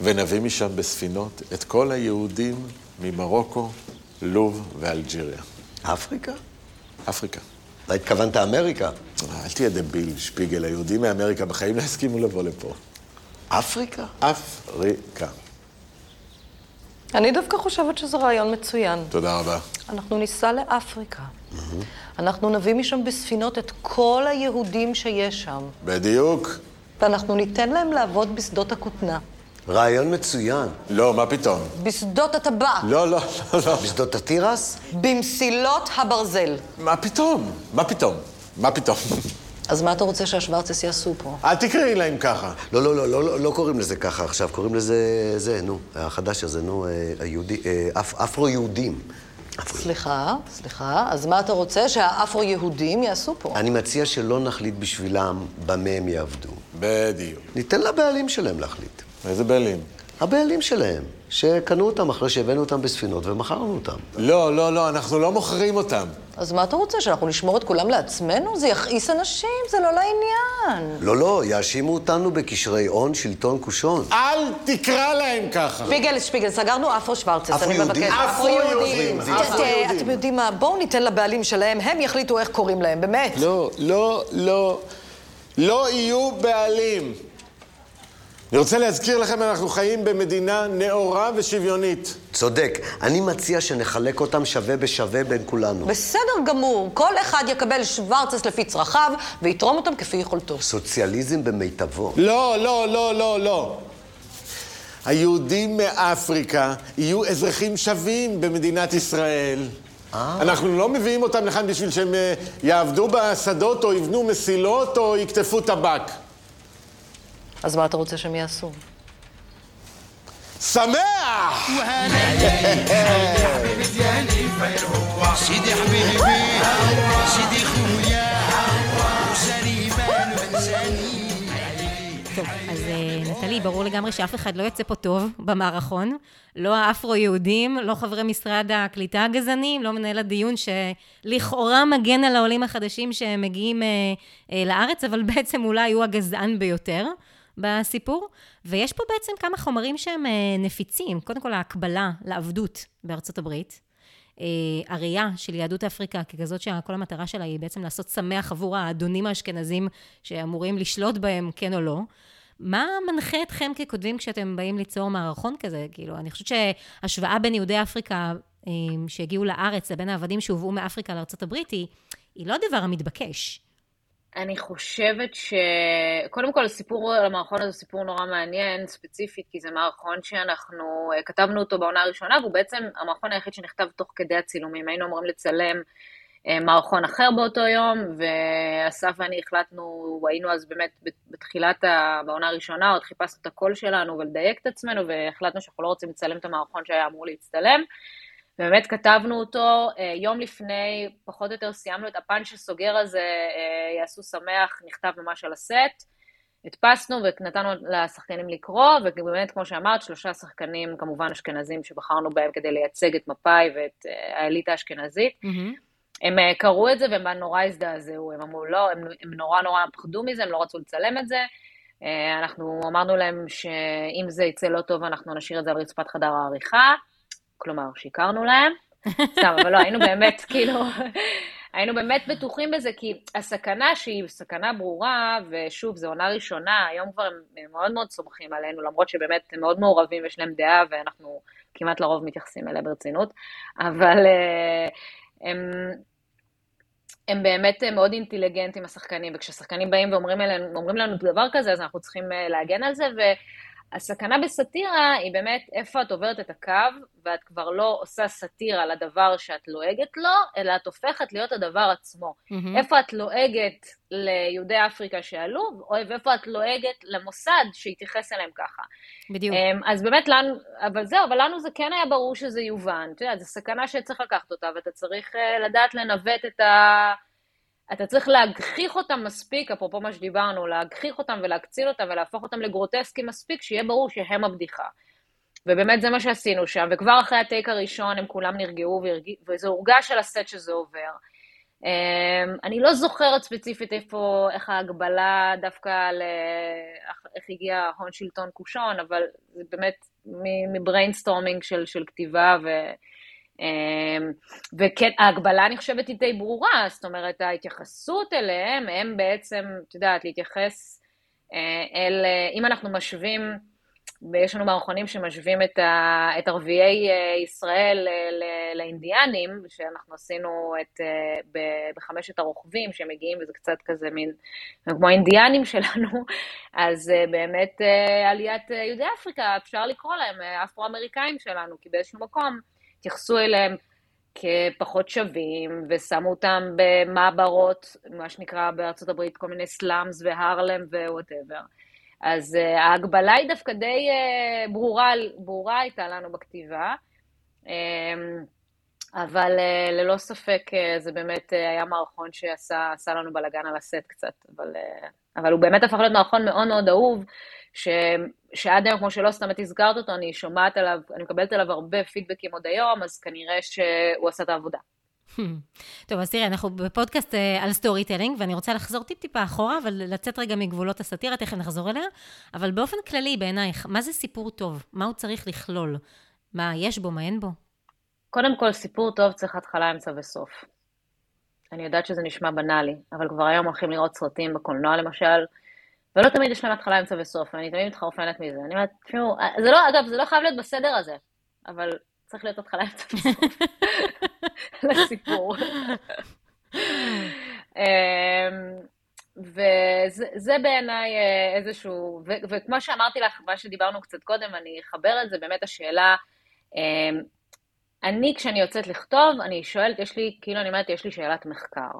ונביא משם בספינות את כל היהודים ממרוקו, לוב ואלג'יריה. אפריקה? אפריקה. לא התכוונת אמריקה? אל תהיה דביל, שפיגל. היהודים מאמריקה בחיים לא הסכימו לבוא לפה. אפריקה? אפריקה. אני דווקא חושבת שזה רעיון מצוין. תודה רבה. אנחנו ניסע לאפריקה. אנחנו נביא משם בספינות את כל היהודים שיש שם. בדיוק. ואנחנו ניתן להם לעבוד בשדות הכותנה. רעיון מצוין. לא, מה פתאום? בשדות הטבק. לא, לא, לא, לא. בשדות התירס? במסילות הברזל. מה פתאום? מה פתאום? מה פתאום? אז מה אתה רוצה שהשוורצס יעשו פה? אל תקראי להם ככה. לא, לא, לא, לא, לא קוראים לזה ככה עכשיו, קוראים לזה, זה, נו, החדש הזה, נו, היהודי, אפ, אפרו-יהודים. סליחה, סליחה, אז מה אתה רוצה שהאפרו-יהודים יעשו פה? אני מציע שלא נחליט בשבילם במה הם יעבדו. בדיוק. ניתן לבעלים שלהם להחליט. איזה בעלים? הבעלים שלהם, שקנו אותם אחרי שהבאנו אותם בספינות ומכרנו אותם. לא, לא, לא, אנחנו לא מוכרים אותם. אז מה אתה רוצה, שאנחנו נשמור את כולם לעצמנו? זה יכעיס אנשים, זה לא לעניין. לא, לא, יאשימו אותנו בקשרי הון, שלטון קושון. אל תקרא להם ככה. שפיגל, שפיגל, סגרנו אפרו שוורצס, אני? מבקשת. ת- אפרו-יהודים. אתם יודעים מה, בואו ניתן לבעלים שלהם, הם יחליטו איך קוראים להם, באמת. לא, לא, לא. לא יהיו בעלים. אני רוצה להזכיר לכם, אנחנו חיים במדינה נאורה ושוויונית. צודק. אני מציע שנחלק אותם שווה בשווה בין כולנו. בסדר גמור, כל אחד יקבל שוורצס לפי צרכיו, ויתרום אותם כפי יכולתו. סוציאליזם במיטבו. לא, לא, לא, לא, לא. היהודים מאפריקה יהיו אזרחים שווים במדינת ישראל. אנחנו לא מביאים אותם לכאן בשביל שהם אה, יעבדו בשדות או יבנו מסילות או יקטפו טבק. אז מה אתה רוצה שהם יעשו? שמח! سيدي حبيبي بيه سيدي خويا وساني بان وانساني טוב, אז אה, נטלי, ברור לגמרי שאף אחד לא יוצא פה טוב במערכון. לא האפרו-יהודים, לא חברי משרד הקליטה הגזענים, לא מנהל הדיון שלכאורה מגן על העולים החדשים שמגיעים אה, אה, לארץ, אבל בעצם אולי הוא הגזען ביותר בסיפור. ויש פה בעצם כמה חומרים שהם אה, נפיצים. קודם כל, ההקבלה לעבדות בארצות הברית. אה, הראייה של יהדות אפריקה ככזאת שכל המטרה שלה היא בעצם לעשות שמח עבור האדונים האשכנזים שאמורים לשלוט בהם, כן או לא. מה מנחה אתכם ככותבים כשאתם באים ליצור מערכון כזה? כאילו, אני חושבת שהשוואה בין יהודי אפריקה אה, שהגיעו לארץ לבין העבדים שהובאו מאפריקה לארה"ב היא, היא לא הדבר המתבקש. אני חושבת ש... קודם כל, הסיפור על המערכון הזה הוא סיפור נורא מעניין, ספציפית, כי זה מערכון שאנחנו אה, כתבנו אותו בעונה הראשונה, והוא בעצם המערכון היחיד שנכתב תוך כדי הצילומים. היינו אמורים לצלם אה, מערכון אחר באותו יום, ואסף ואני החלטנו, היינו אז באמת בתחילת, ה... בעונה הראשונה, עוד חיפשנו את הקול שלנו ולדייק את עצמנו, והחלטנו שאנחנו לא רוצים לצלם את המערכון שהיה אמור להצטלם. ובאמת כתבנו אותו, אה, יום לפני, פחות או יותר סיימנו את הפאנץ' הסוגר הזה, אה, יעשו שמח, נכתב ממש על הסט. הדפסנו ונתנו לשחקנים לקרוא, ובאמת, כמו שאמרת, שלושה שחקנים, כמובן אשכנזים, שבחרנו בהם כדי לייצג את מפא"י ואת אה, האליטה האשכנזית. הם קראו את זה והם נורא הזדעזעו, הם אמרו לא, הם, הם נורא נורא פחדו מזה, הם לא רצו לצלם את זה. אנחנו אמרנו להם שאם זה יצא לא טוב, אנחנו נשאיר את זה על רצפת חדר העריכה. כלומר, שיקרנו להם, סתם, אבל לא, היינו באמת, כאילו, היינו באמת בטוחים בזה, כי הסכנה שהיא סכנה ברורה, ושוב, זו עונה ראשונה, היום כבר הם מאוד מאוד סומכים עלינו, למרות שבאמת הם מאוד מעורבים ויש להם דעה, ואנחנו כמעט לרוב מתייחסים אליה ברצינות, אבל הם, הם באמת מאוד אינטליגנטים, השחקנים, וכששחקנים באים ואומרים אלינו, לנו דבר כזה, אז אנחנו צריכים להגן על זה, ו... הסכנה בסאטירה היא באמת איפה את עוברת את הקו, ואת כבר לא עושה סאטירה לדבר שאת לועגת לו, אלא את הופכת להיות הדבר עצמו. Mm-hmm. איפה את לועגת ליהודי אפריקה שעלו, ואיפה את לועגת למוסד שהתייחס אליהם ככה. בדיוק. אז באמת לנו, אבל זהו, אבל לנו זה כן היה ברור שזה יובן. אתה יודע, זו סכנה שצריך לקחת אותה, ואתה צריך לדעת לנווט את ה... אתה צריך להגחיך אותם מספיק, אפרופו מה שדיברנו, להגחיך אותם ולהקציל אותם ולהפוך אותם לגרוטסקי מספיק, שיהיה ברור שהם הבדיחה. ובאמת זה מה שעשינו שם, וכבר אחרי הטייק הראשון הם כולם נרגעו, וזה הורגש על הסט שזה עובר. אני לא זוכרת ספציפית איפה, איך ההקבלה דווקא על איך הגיע הון שלטון קושון, אבל זה באמת מ brainstorming של, של כתיבה ו... וכן, ההקבלה אני חושבת היא די ברורה, זאת אומרת, ההתייחסות אליהם, הם בעצם, את יודעת, להתייחס אל, אם אנחנו משווים, ויש לנו מערכונים שמשווים את, ה, את ערביי ישראל לאינדיאנים, שאנחנו עשינו את, בחמשת הרוכבים שמגיעים, וזה קצת כזה מין, כמו האינדיאנים שלנו, אז באמת עליית יהודי אפריקה, אפשר לקרוא להם אפרו-אמריקאים שלנו, כי באיזשהו מקום, התייחסו אליהם כפחות שווים, ושמו אותם במעברות, מה שנקרא בארצות הברית, כל מיני slums והרלם ו whatever. אז אה, ההקבלה היא דווקא די אה, ברורה, ברורה הייתה לנו בכתיבה, אמ, אבל אה, ללא ספק אה, זה באמת אה, היה מערכון שעשה לנו בלאגן על הסט קצת, אבל, אה, אבל הוא באמת הפך להיות מערכון מאוד מאוד אהוב, שעד היום, כמו שלא סתם את הזכרת אותו, אני שומעת עליו, אני מקבלת עליו הרבה פידבקים עוד היום, אז כנראה שהוא עשה את העבודה. טוב, אז תראה, אנחנו בפודקאסט אה, על storytelling, ואני רוצה לחזור טיפ-טיפה אחורה, אבל לצאת רגע מגבולות הסאטירה, תכף נחזור אליה. אבל באופן כללי, בעינייך, מה זה סיפור טוב? מה הוא צריך לכלול? מה יש בו, מה אין בו? קודם כל, סיפור טוב צריך התחלה, אמצע וסוף. אני יודעת שזה נשמע בנאלי, אבל כבר היום הולכים לראות סרטים בקולנוע למשל, ולא תמיד יש להם התחלה, אמצע וסוף, ואני תמיד מתחרפנת מזה. אני אומרת, תשמעו, זה לא, אגב, זה לא חייב להיות בסדר הזה, אבל צריך להיות התחלה, אמצע וסוף לסיפור. אמ, וזה בעיניי אה, איזשהו, ו, וכמו שאמרתי לך, מה שדיברנו קצת קודם, אני אחבר את זה, באמת השאלה, אמ, אני כשאני יוצאת לכתוב, אני שואלת, יש לי, כאילו אני אומרת, יש לי שאלת מחקר,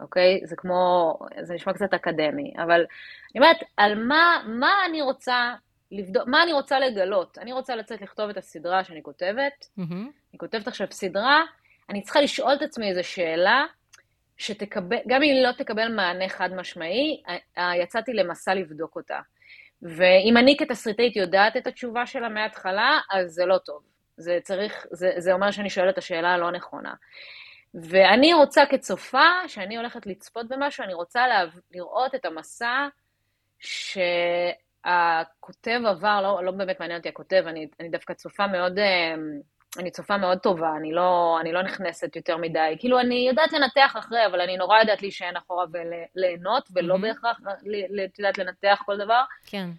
אוקיי? זה כמו, זה נשמע קצת אקדמי, אבל אני אומרת, על מה, מה אני רוצה לבדוק, מה אני רוצה לגלות? אני רוצה לצאת לכתוב את הסדרה שאני כותבת, mm-hmm. אני כותבת עכשיו סדרה, אני צריכה לשאול את עצמי איזו שאלה, שתקבל, גם אם היא לא תקבל מענה חד משמעי, יצאתי למסע לבדוק אותה. ואם אני כתסריטאית יודעת את התשובה שלה מההתחלה, אז זה לא טוב. זה צריך, זה, זה אומר שאני שואלת את השאלה הלא נכונה. ואני רוצה כצופה, שאני הולכת לצפות במשהו, אני רוצה לה, לראות את המסע שהכותב עבר, לא, לא באמת מעניין אותי הכותב, אני, אני דווקא צופה מאוד, אה, אני צופה מאוד טובה, אני לא, אני לא נכנסת יותר מדי. כאילו, אני יודעת לנתח אחרי, אבל אני נורא יודעת להישען אחורה וליהנות, ולא mm-hmm. בהכרח, את יודעת, לנתח כל דבר. כן.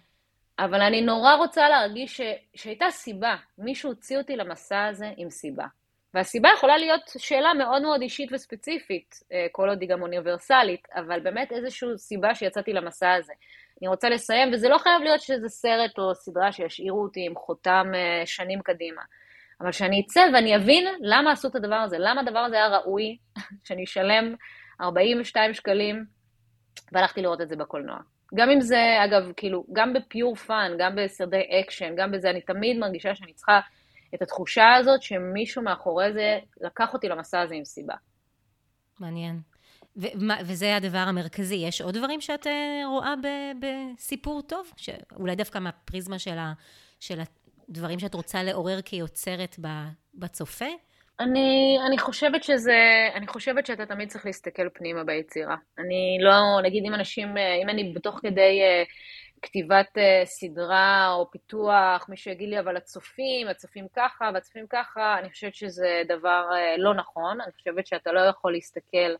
אבל אני נורא רוצה להרגיש ש... שהייתה סיבה. מישהו הוציא אותי למסע הזה עם סיבה. והסיבה יכולה להיות שאלה מאוד מאוד אישית וספציפית, אה, כל עוד היא גם אוניברסלית, אבל באמת איזושהי סיבה שיצאתי למסע הזה. אני רוצה לסיים, וזה לא חייב להיות שזה סרט או סדרה שישאירו אותי עם חותם אה, שנים קדימה. אבל שאני אצא ואני אבין למה עשו את הדבר הזה, למה הדבר הזה היה ראוי, שאני אשלם 42 שקלים, והלכתי לראות את זה בקולנוע. גם אם זה, אגב, כאילו, גם ב pure fun, גם בסרטי אקשן, גם בזה, אני תמיד מרגישה שאני צריכה את התחושה הזאת שמישהו מאחורי זה לקח אותי למסע הזה עם סיבה. מעניין. ו- וזה הדבר המרכזי. יש עוד דברים שאת אה, רואה ב- בסיפור טוב? שאולי דווקא מהפריזמה של, ה- של הדברים שאת רוצה לעורר כיוצרת בצופה? אני, אני חושבת שזה, אני חושבת שאתה תמיד צריך להסתכל פנימה ביצירה. אני לא, נגיד אם אנשים, אם אני בתוך כדי אה, כתיבת אה, סדרה או פיתוח, מישהו יגיד לי, אבל הצופים, הצופים ככה והצופים ככה, אני חושבת שזה דבר אה, לא נכון. אני חושבת שאתה לא יכול להסתכל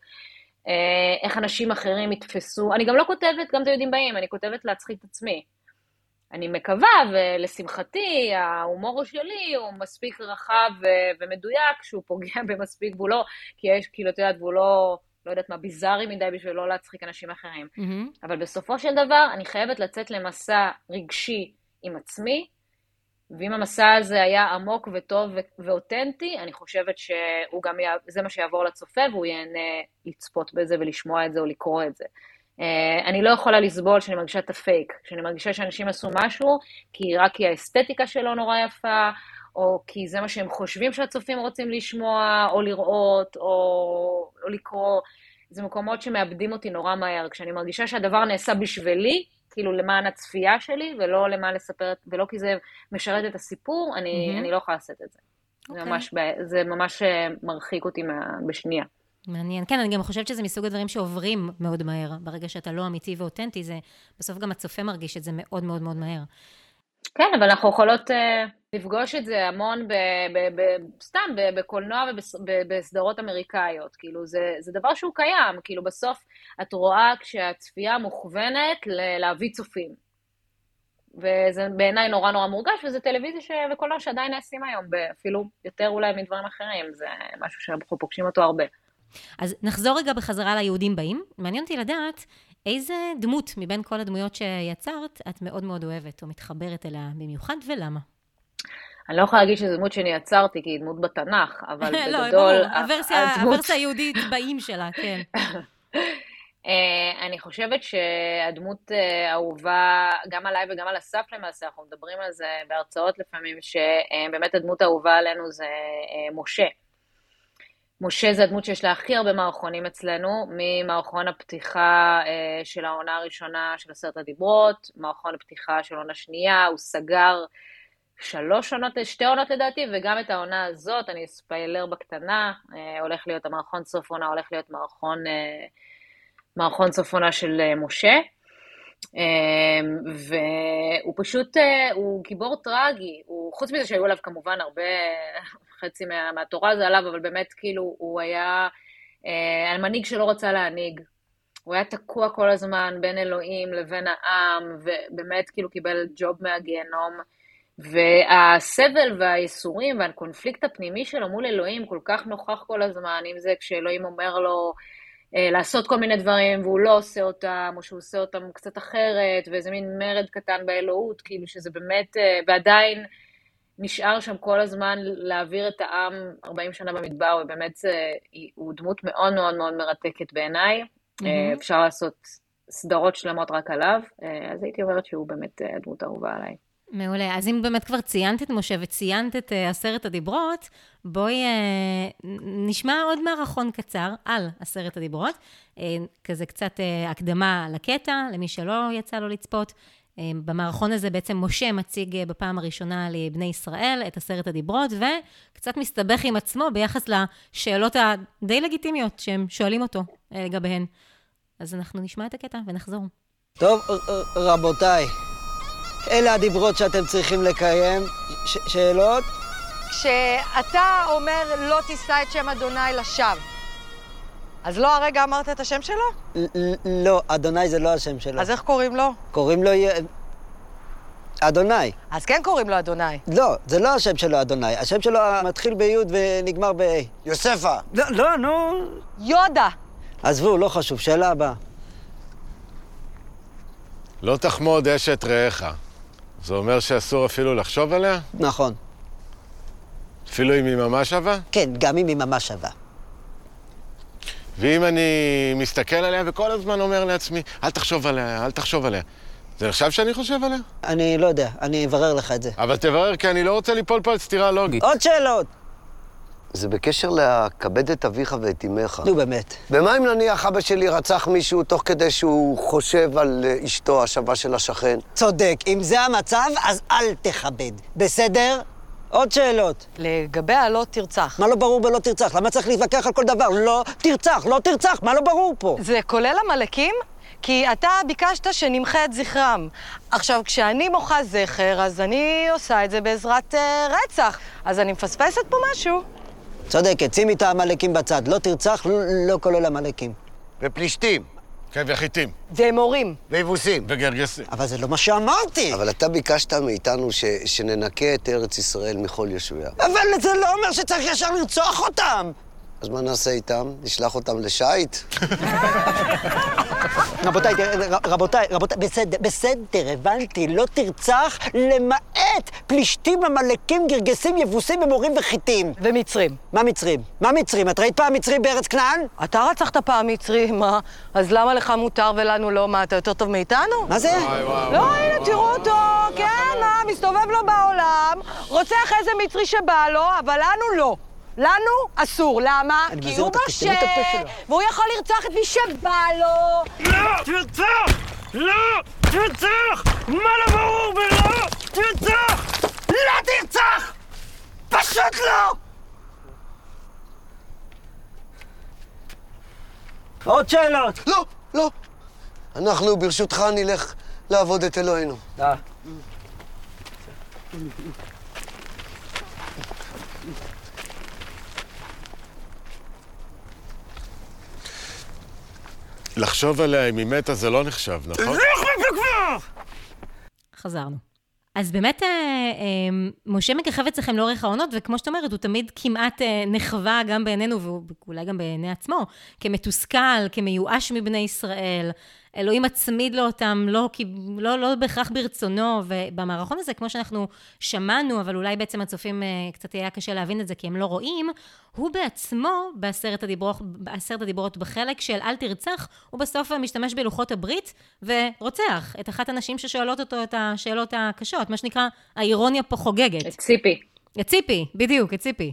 איך אנשים אחרים יתפסו. אני גם לא כותבת, גם את היהודים באים, אני כותבת להצחיק את עצמי. אני מקווה, ולשמחתי, ההומור שלי הוא מספיק רחב ומדויק, שהוא פוגע במספיק, והוא לא, כי יש, כאילו, את יודעת, והוא לא, לא יודעת מה, ביזארי מדי בשביל לא להצחיק אנשים אחרים. Mm-hmm. אבל בסופו של דבר, אני חייבת לצאת למסע רגשי עם עצמי, ואם המסע הזה היה עמוק וטוב ואותנטי, אני חושבת שהוא גם, זה מה שיעבור לצופה, והוא ייהנה לצפות בזה ולשמוע את זה או לקרוא את זה. Uh, אני לא יכולה לסבול שאני מרגישה את הפייק, שאני מרגישה שאנשים עשו משהו, כי רק כי האסתטיקה שלו נורא יפה, או כי זה מה שהם חושבים שהצופים רוצים לשמוע, או לראות, או, או לקרוא. זה מקומות שמאבדים אותי נורא מהר. כשאני מרגישה שהדבר נעשה בשבילי, כאילו למען הצפייה שלי, ולא למען לספר, ולא כי זה משרת את הסיפור, אני, mm-hmm. אני לא יכולה לעשות את זה. Okay. זה, אוקיי. ממש, זה ממש אה, מרחיק אותי מה, בשנייה. מעניין. כן, אני גם חושבת שזה מסוג הדברים שעוברים מאוד מהר. ברגע שאתה לא אמיתי ואותנטי, זה, בסוף גם הצופה מרגיש את זה מאוד מאוד מאוד מהר. כן, אבל אנחנו יכולות uh, לפגוש את זה המון ב, ב, ב, סתם בקולנוע ובסדרות אמריקאיות. כאילו, זה, זה דבר שהוא קיים. כאילו, בסוף את רואה כשהצפייה מוכוונת להביא צופים. וזה בעיניי נורא נורא מורגש, וזה טלוויזיה ש... וקולנוע שעדיין נעשים היום, אפילו יותר אולי מדברים אחרים. זה משהו שאנחנו פוגשים אותו הרבה. אז נחזור רגע בחזרה ליהודים באים. מעניין אותי לדעת איזה דמות מבין כל הדמויות שיצרת את מאוד מאוד אוהבת או מתחברת אליה במיוחד, ולמה? אני לא יכולה להגיד שזו דמות שאני יצרתי, כי היא דמות בתנ"ך, אבל לא, בגדול... לא, ברור, הוורסיה, הדמות... הוורסיה היהודית באים שלה, כן. Uh, אני חושבת שהדמות uh, אהובה, גם עליי וגם על אסף למעשה, אנחנו מדברים על זה בהרצאות לפעמים, שבאמת הדמות האהובה עלינו זה uh, משה. משה זה הדמות שיש לה הכי הרבה מערכונים אצלנו, ממערכון הפתיחה אה, של העונה הראשונה של עשרת הדיברות, מערכון הפתיחה של עונה שנייה, הוא סגר שלוש עונות, שתי עונות לדעתי, וגם את העונה הזאת, אני אספיילר בקטנה, אה, הולך להיות המערכון סוף עונה, הולך להיות מערכון, אה, מערכון סוף עונה של אה, משה. והוא פשוט, הוא גיבור טרגי, הוא, חוץ מזה שהיו עליו כמובן הרבה, חצי מה, מהתורה זה עליו, אבל באמת כאילו הוא היה על מנהיג שלא רצה להנהיג. הוא היה תקוע כל הזמן בין אלוהים לבין העם, ובאמת כאילו קיבל ג'וב מהגיהנום. והסבל והייסורים והקונפליקט הפנימי שלו מול אלוהים כל כך נוכח כל הזמן, אם זה כשאלוהים אומר לו אה, לעשות כל מיני דברים והוא לא עושה אותם, או שהוא עושה אותם קצת אחרת, ואיזה מין מרד קטן באלוהות, כאילו שזה באמת, אה, ועדיין נשאר שם כל הזמן להעביר את העם 40 שנה במדבר, ובאמת זה, הוא דמות מאוד מאוד מאוד מרתקת בעיניי. Mm-hmm. אפשר לעשות סדרות שלמות רק עליו, אה, אז הייתי אומרת שהוא באמת הדמות האהובה עליי. מעולה. אז אם באמת כבר ציינת את משה וציינת את uh, עשרת הדיברות, בואי uh, נשמע עוד מערכון קצר על עשרת הדיברות. Uh, כזה קצת הקדמה לקטע, למי שלא יצא לו לצפות. במערכון הזה בעצם משה מציג בפעם הראשונה לבני ישראל את עשרת הדיברות, וקצת מסתבך עם עצמו ביחס לשאלות הדי לגיטימיות שהם שואלים אותו לגביהן. אז אנחנו נשמע את הקטע ונחזור. טוב, רבותיי. אלה הדיברות שאתם צריכים לקיים. ש- שאלות? כשאתה אומר לא תישא את שם אדוני לשווא, אז לא הרגע אמרת את השם שלו? לא, אדוני זה לא השם שלו. אז איך קוראים לו? קוראים לו... אדוני. אז כן קוראים לו אדוני. לא, זה לא השם שלו אדוני. השם שלו מתחיל בי' ונגמר ב-A. יוספה. לא, לא, נו. יודה. עזבו, לא חשוב. שאלה הבאה. לא תחמוד אשת רעך. זה אומר שאסור אפילו לחשוב עליה? נכון. אפילו אם היא ממש שווה? כן, גם אם היא ממש שווה. ואם אני מסתכל עליה וכל הזמן אומר לעצמי, אל תחשוב עליה, אל תחשוב עליה. זה נחשב שאני חושב עליה? אני לא יודע, אני אברר לך את זה. אבל תברר, כי אני לא רוצה ליפול פה על סתירה לוגית. עוד שאלות! זה בקשר לכבד את אביך ואת אמך. נו, באמת. ומה אם נניח אבא שלי רצח מישהו תוך כדי שהוא חושב על אה, אשתו השווה של השכן? צודק. אם זה המצב, אז אל תכבד. בסדר? עוד שאלות. לגבי הלא תרצח. מה לא ברור בלא תרצח? למה צריך להתווכח על כל דבר? לא תרצח, לא תרצח, מה לא ברור פה? זה כולל עמלקים? כי אתה ביקשת שנמחה את זכרם. עכשיו, כשאני מוחה זכר, אז אני עושה את זה בעזרת uh, רצח. אז אני מפספסת פה משהו. צודקת, שימי את העמלקים בצד. לא תרצח, לא, לא כולל עמלקים. ופלישתים. כן, וחיטים. ומורים. ויבוסים. וגרגסים. אבל זה לא מה שאמרתי. אבל אתה ביקשת מאיתנו ש... שננקה את ארץ ישראל מכל ישועיה. אבל זה לא אומר שצריך ישר לרצוח אותם! אז מה נעשה איתם? נשלח אותם לשייט? רבותיי, רבותיי, רבותיי, בסדר, בסדר, הבנתי, לא תרצח למעט פלישתים, עמלקים, גרגסים, יבוסים, ומורים וחיטים. ומצרים. מה מצרים? מה מצרים? את ראית פעם מצרים בארץ כנען? אתה רצחת פעם מצרי, מה? אז למה לך מותר ולנו לא? מה, אתה יותר טוב מאיתנו? מה זה? לא, הנה, תראו אותו, כן, מה, מסתובב לו בעולם, רוצח איזה מצרי שבא לו, אבל לנו לא. לנו אסור, למה? כי הוא משה. והוא יכול לרצוח את מי שבא לו. לא תרצח! לא תרצח! מה לא ברור בלא תרצח! לא תרצח! פשוט לא! עוד שאלות. לא, לא. אנחנו, ברשותך, נלך לעבוד את אלוהינו. אה. לחשוב עליה אם היא מתה זה לא נחשב, נכון? לך מפה כבר! חזרנו. אז באמת, אה, אה, משה מככב אצלכם לאורך העונות, וכמו שאת אומרת, הוא תמיד כמעט אה, נחווה גם בעינינו, ואולי גם בעיני עצמו, כמתוסכל, כמיואש מבני ישראל. אלוהים מצמיד לו אותם, לא, לא, לא בהכרח ברצונו, ובמערכון הזה, כמו שאנחנו שמענו, אבל אולי בעצם הצופים קצת היה קשה להבין את זה, כי הם לא רואים, הוא בעצמו, בעשרת הדיברות, בעשרת הדיברות בחלק של אל תרצח, הוא בסוף משתמש בלוחות הברית ורוצח את אחת הנשים ששואלות אותו את השאלות הקשות, מה שנקרא, האירוניה פה חוגגת. את ציפי. את ציפי, בדיוק, את ציפי.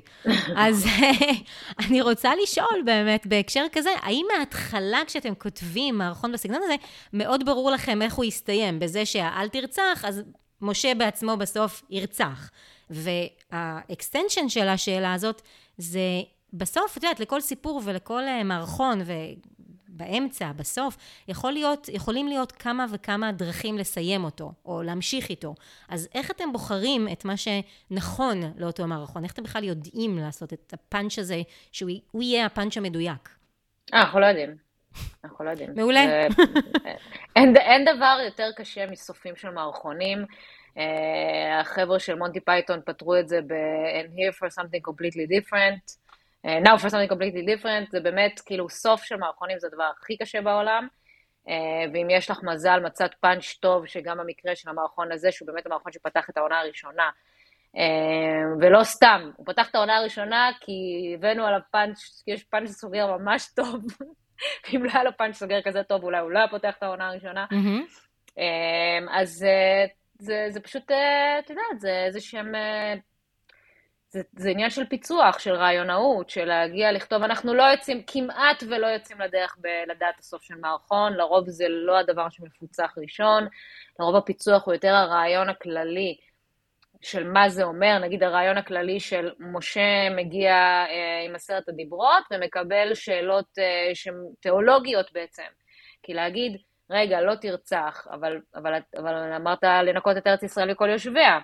אז אני רוצה לשאול באמת, בהקשר כזה, האם מההתחלה כשאתם כותבים מערכון בסגנון הזה, מאוד ברור לכם איך הוא יסתיים, בזה שה"אל תרצח", אז משה בעצמו בסוף ירצח. וה extension של השאלה הזאת, זה בסוף, את יודעת, לכל סיפור ולכל אה, מערכון, ובאמצע, בסוף, יכול להיות, יכולים להיות כמה וכמה דרכים לסיים אותו, או להמשיך איתו. אז איך אתם בוחרים את מה שנכון לאותו מערכון? איך אתם בכלל יודעים לעשות את הפאנץ' הזה, שהוא הוא יהיה הפאנץ' המדויק? אה, אנחנו לא יודעים. אנחנו לא יודעים. מעולה. אין, אין דבר יותר קשה מסופים של מערכונים. אה, החבר'ה של מונטי פייתון פתרו את זה ב- And here for something completely different. אה, Now for something completely different. זה באמת, כאילו, סוף של מערכונים זה הדבר הכי קשה בעולם. אה, ואם יש לך מזל, מצאת פאנץ' טוב, שגם במקרה של המערכון הזה, שהוא באמת המערכון שפתח את העונה הראשונה, אה, ולא סתם, הוא פתח את העונה הראשונה כי הבאנו עליו פאנץ', כי יש פאנץ' סוגר ממש טוב. אם לא היה לו פאנץ' סוגר כזה טוב, אולי הוא לא היה פותח את העונה הראשונה. אמ, אז זה, זה פשוט, את יודעת, זה איזה שהם... זה, זה עניין של פיצוח, של רעיונאות, של להגיע לכתוב. אנחנו לא יוצאים, כמעט ולא יוצאים לדרך בלדעת הסוף של מערכון, לרוב זה לא הדבר שמפוצח ראשון, לרוב הפיצוח הוא יותר הרעיון הכללי של מה זה אומר, נגיד הרעיון הכללי של משה מגיע אה, עם עשרת הדיברות ומקבל שאלות אה, שהן תיאולוגיות בעצם. כי להגיד, רגע, לא תרצח, אבל, אבל, אבל אמרת לנקות את ארץ ישראל מכל יושביה.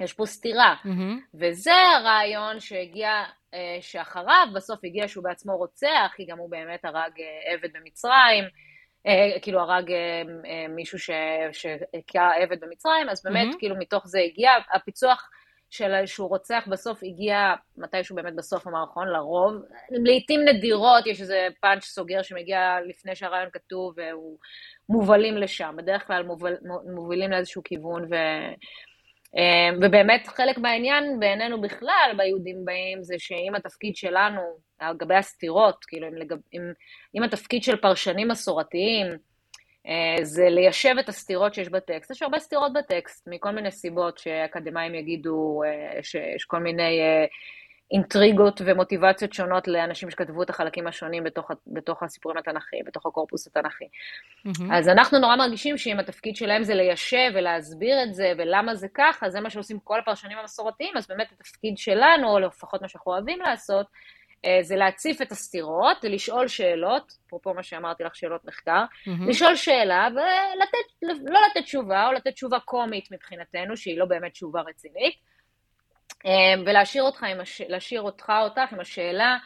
יש פה סתירה. מהמם. וזה הרעיון שהגיע, אה, שאחריו בסוף הגיע שהוא בעצמו רוצח, כי גם הוא באמת הרג אה, עבד במצרים, אה, כאילו הרג אה, אה, מישהו שהכה עבד במצרים, אז באמת מהמם. כאילו מתוך זה הגיע, הפיצוח של שהוא רוצח בסוף הגיע מתישהו באמת בסוף המערכון, לרוב. לעיתים נדירות יש איזה פאנץ' סוגר שמגיע לפני שהרעיון כתוב והוא מובלים לשם, בדרך כלל מובל, מובילים לאיזשהו כיוון ו... אמ, ובאמת חלק מהעניין בעינינו בכלל, ביהודים באים, זה שאם התפקיד שלנו, לגבי הסתירות, כאילו אם, אם, אם התפקיד של פרשנים מסורתיים, אה, זה ליישב את הסתירות שיש בטקסט. יש הרבה סתירות בטקסט, מכל מיני סיבות שאקדמאים יגידו אה, שיש כל מיני אה, אינטריגות ומוטיבציות שונות לאנשים שכתבו את החלקים השונים בתוך, בתוך הסיפורים התנ"כיים, בתוך הקורפוס התנ"כי. מהמם. אז אנחנו נורא מרגישים שאם התפקיד שלהם זה ליישב ולהסביר את זה ולמה זה ככה, זה מה שעושים כל הפרשנים המסורתיים, אז באמת התפקיד שלנו, או לפחות מה שאנחנו אוהבים לעשות, אה, זה להציף את הסתירות, לשאול שאלות, אפרופו מה שאמרתי לך, שאלות מחקר, מהמם. לשאול שאלה ולתת, לא לתת תשובה, או לתת תשובה קומית מבחינתנו, שהיא לא באמת תשובה רצינית, ולהשאיר אותך, הש... להשאיר אותך, אותך עם השאלה,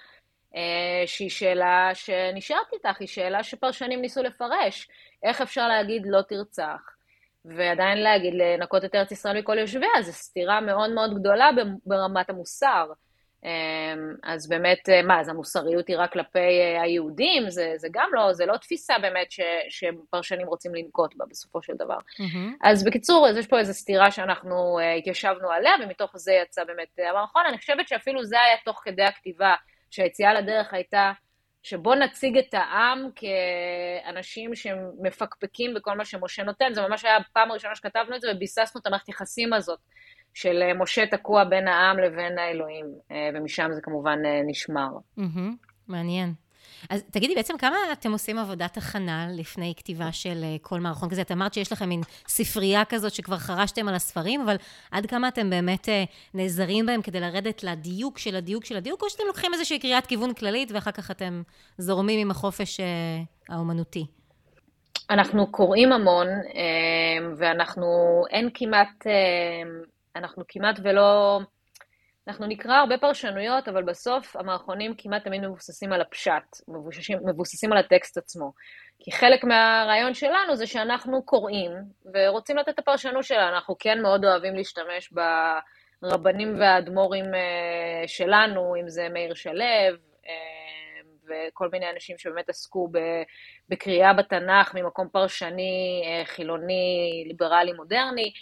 אה, שהיא שאלה שנשארת איתך, היא שאלה שפרשנים ניסו לפרש. איך אפשר להגיד לא תרצח, ועדיין להגיד לנקות את ארץ ישראל מכל יושביה, זו סתירה מאוד מאוד גדולה ברמת המוסר. אה, אז באמת, אה, מה, אז המוסריות היא רק כלפי אה, היהודים? זה, זה גם לא, זה לא תפיסה באמת ש, שפרשנים רוצים לנקוט בה בסופו של דבר. מהמם. אז בקיצור, אז יש פה איזו סתירה שאנחנו uh, התיישבנו עליה, ומתוך זה יצא באמת אה, המערכון. אני חושבת שאפילו זה היה תוך כדי הכתיבה, שהיציאה לדרך הייתה שבוא נציג את העם כאנשים שמפקפקים בכל מה שמשה נותן. זה ממש היה הפעם הראשונה שכתבנו את זה, וביססנו את המערכת יחסים הזאת של אה, משה תקוע בין העם לבין האלוהים, אה, ומשם זה כמובן אה, נשמר. מעניין. אז תגידי, בעצם כמה אתם עושים עבודת הכנה לפני כתיבה של כל מערכון כזה? את אמרת שיש לכם מין ספרייה כזאת שכבר חרשתם על הספרים, אבל עד כמה אתם באמת נעזרים בהם כדי לרדת לדיוק של הדיוק של הדיוק, או שאתם לוקחים איזושהי קריאת כיוון כללית ואחר כך אתם זורמים עם החופש האומנותי? אנחנו קוראים המון, ואנחנו, אין כמעט, אנחנו כמעט ולא, אנחנו נקרא הרבה פרשנויות, אבל בסוף המערכונים כמעט תמיד מבוססים על הפשט, מבוססים, מבוססים על הטקסט עצמו. כי חלק מהרעיון שלנו זה שאנחנו קוראים ורוצים לתת את הפרשנות שלנו. אנחנו כן מאוד אוהבים להשתמש ברבנים והאדמו"רים אה, שלנו, אם זה מאיר שלו, אה, וכל מיני אנשים שבאמת עסקו בקריאה בתנ"ך ממקום פרשני, אה, חילוני, ליברלי, מודרני.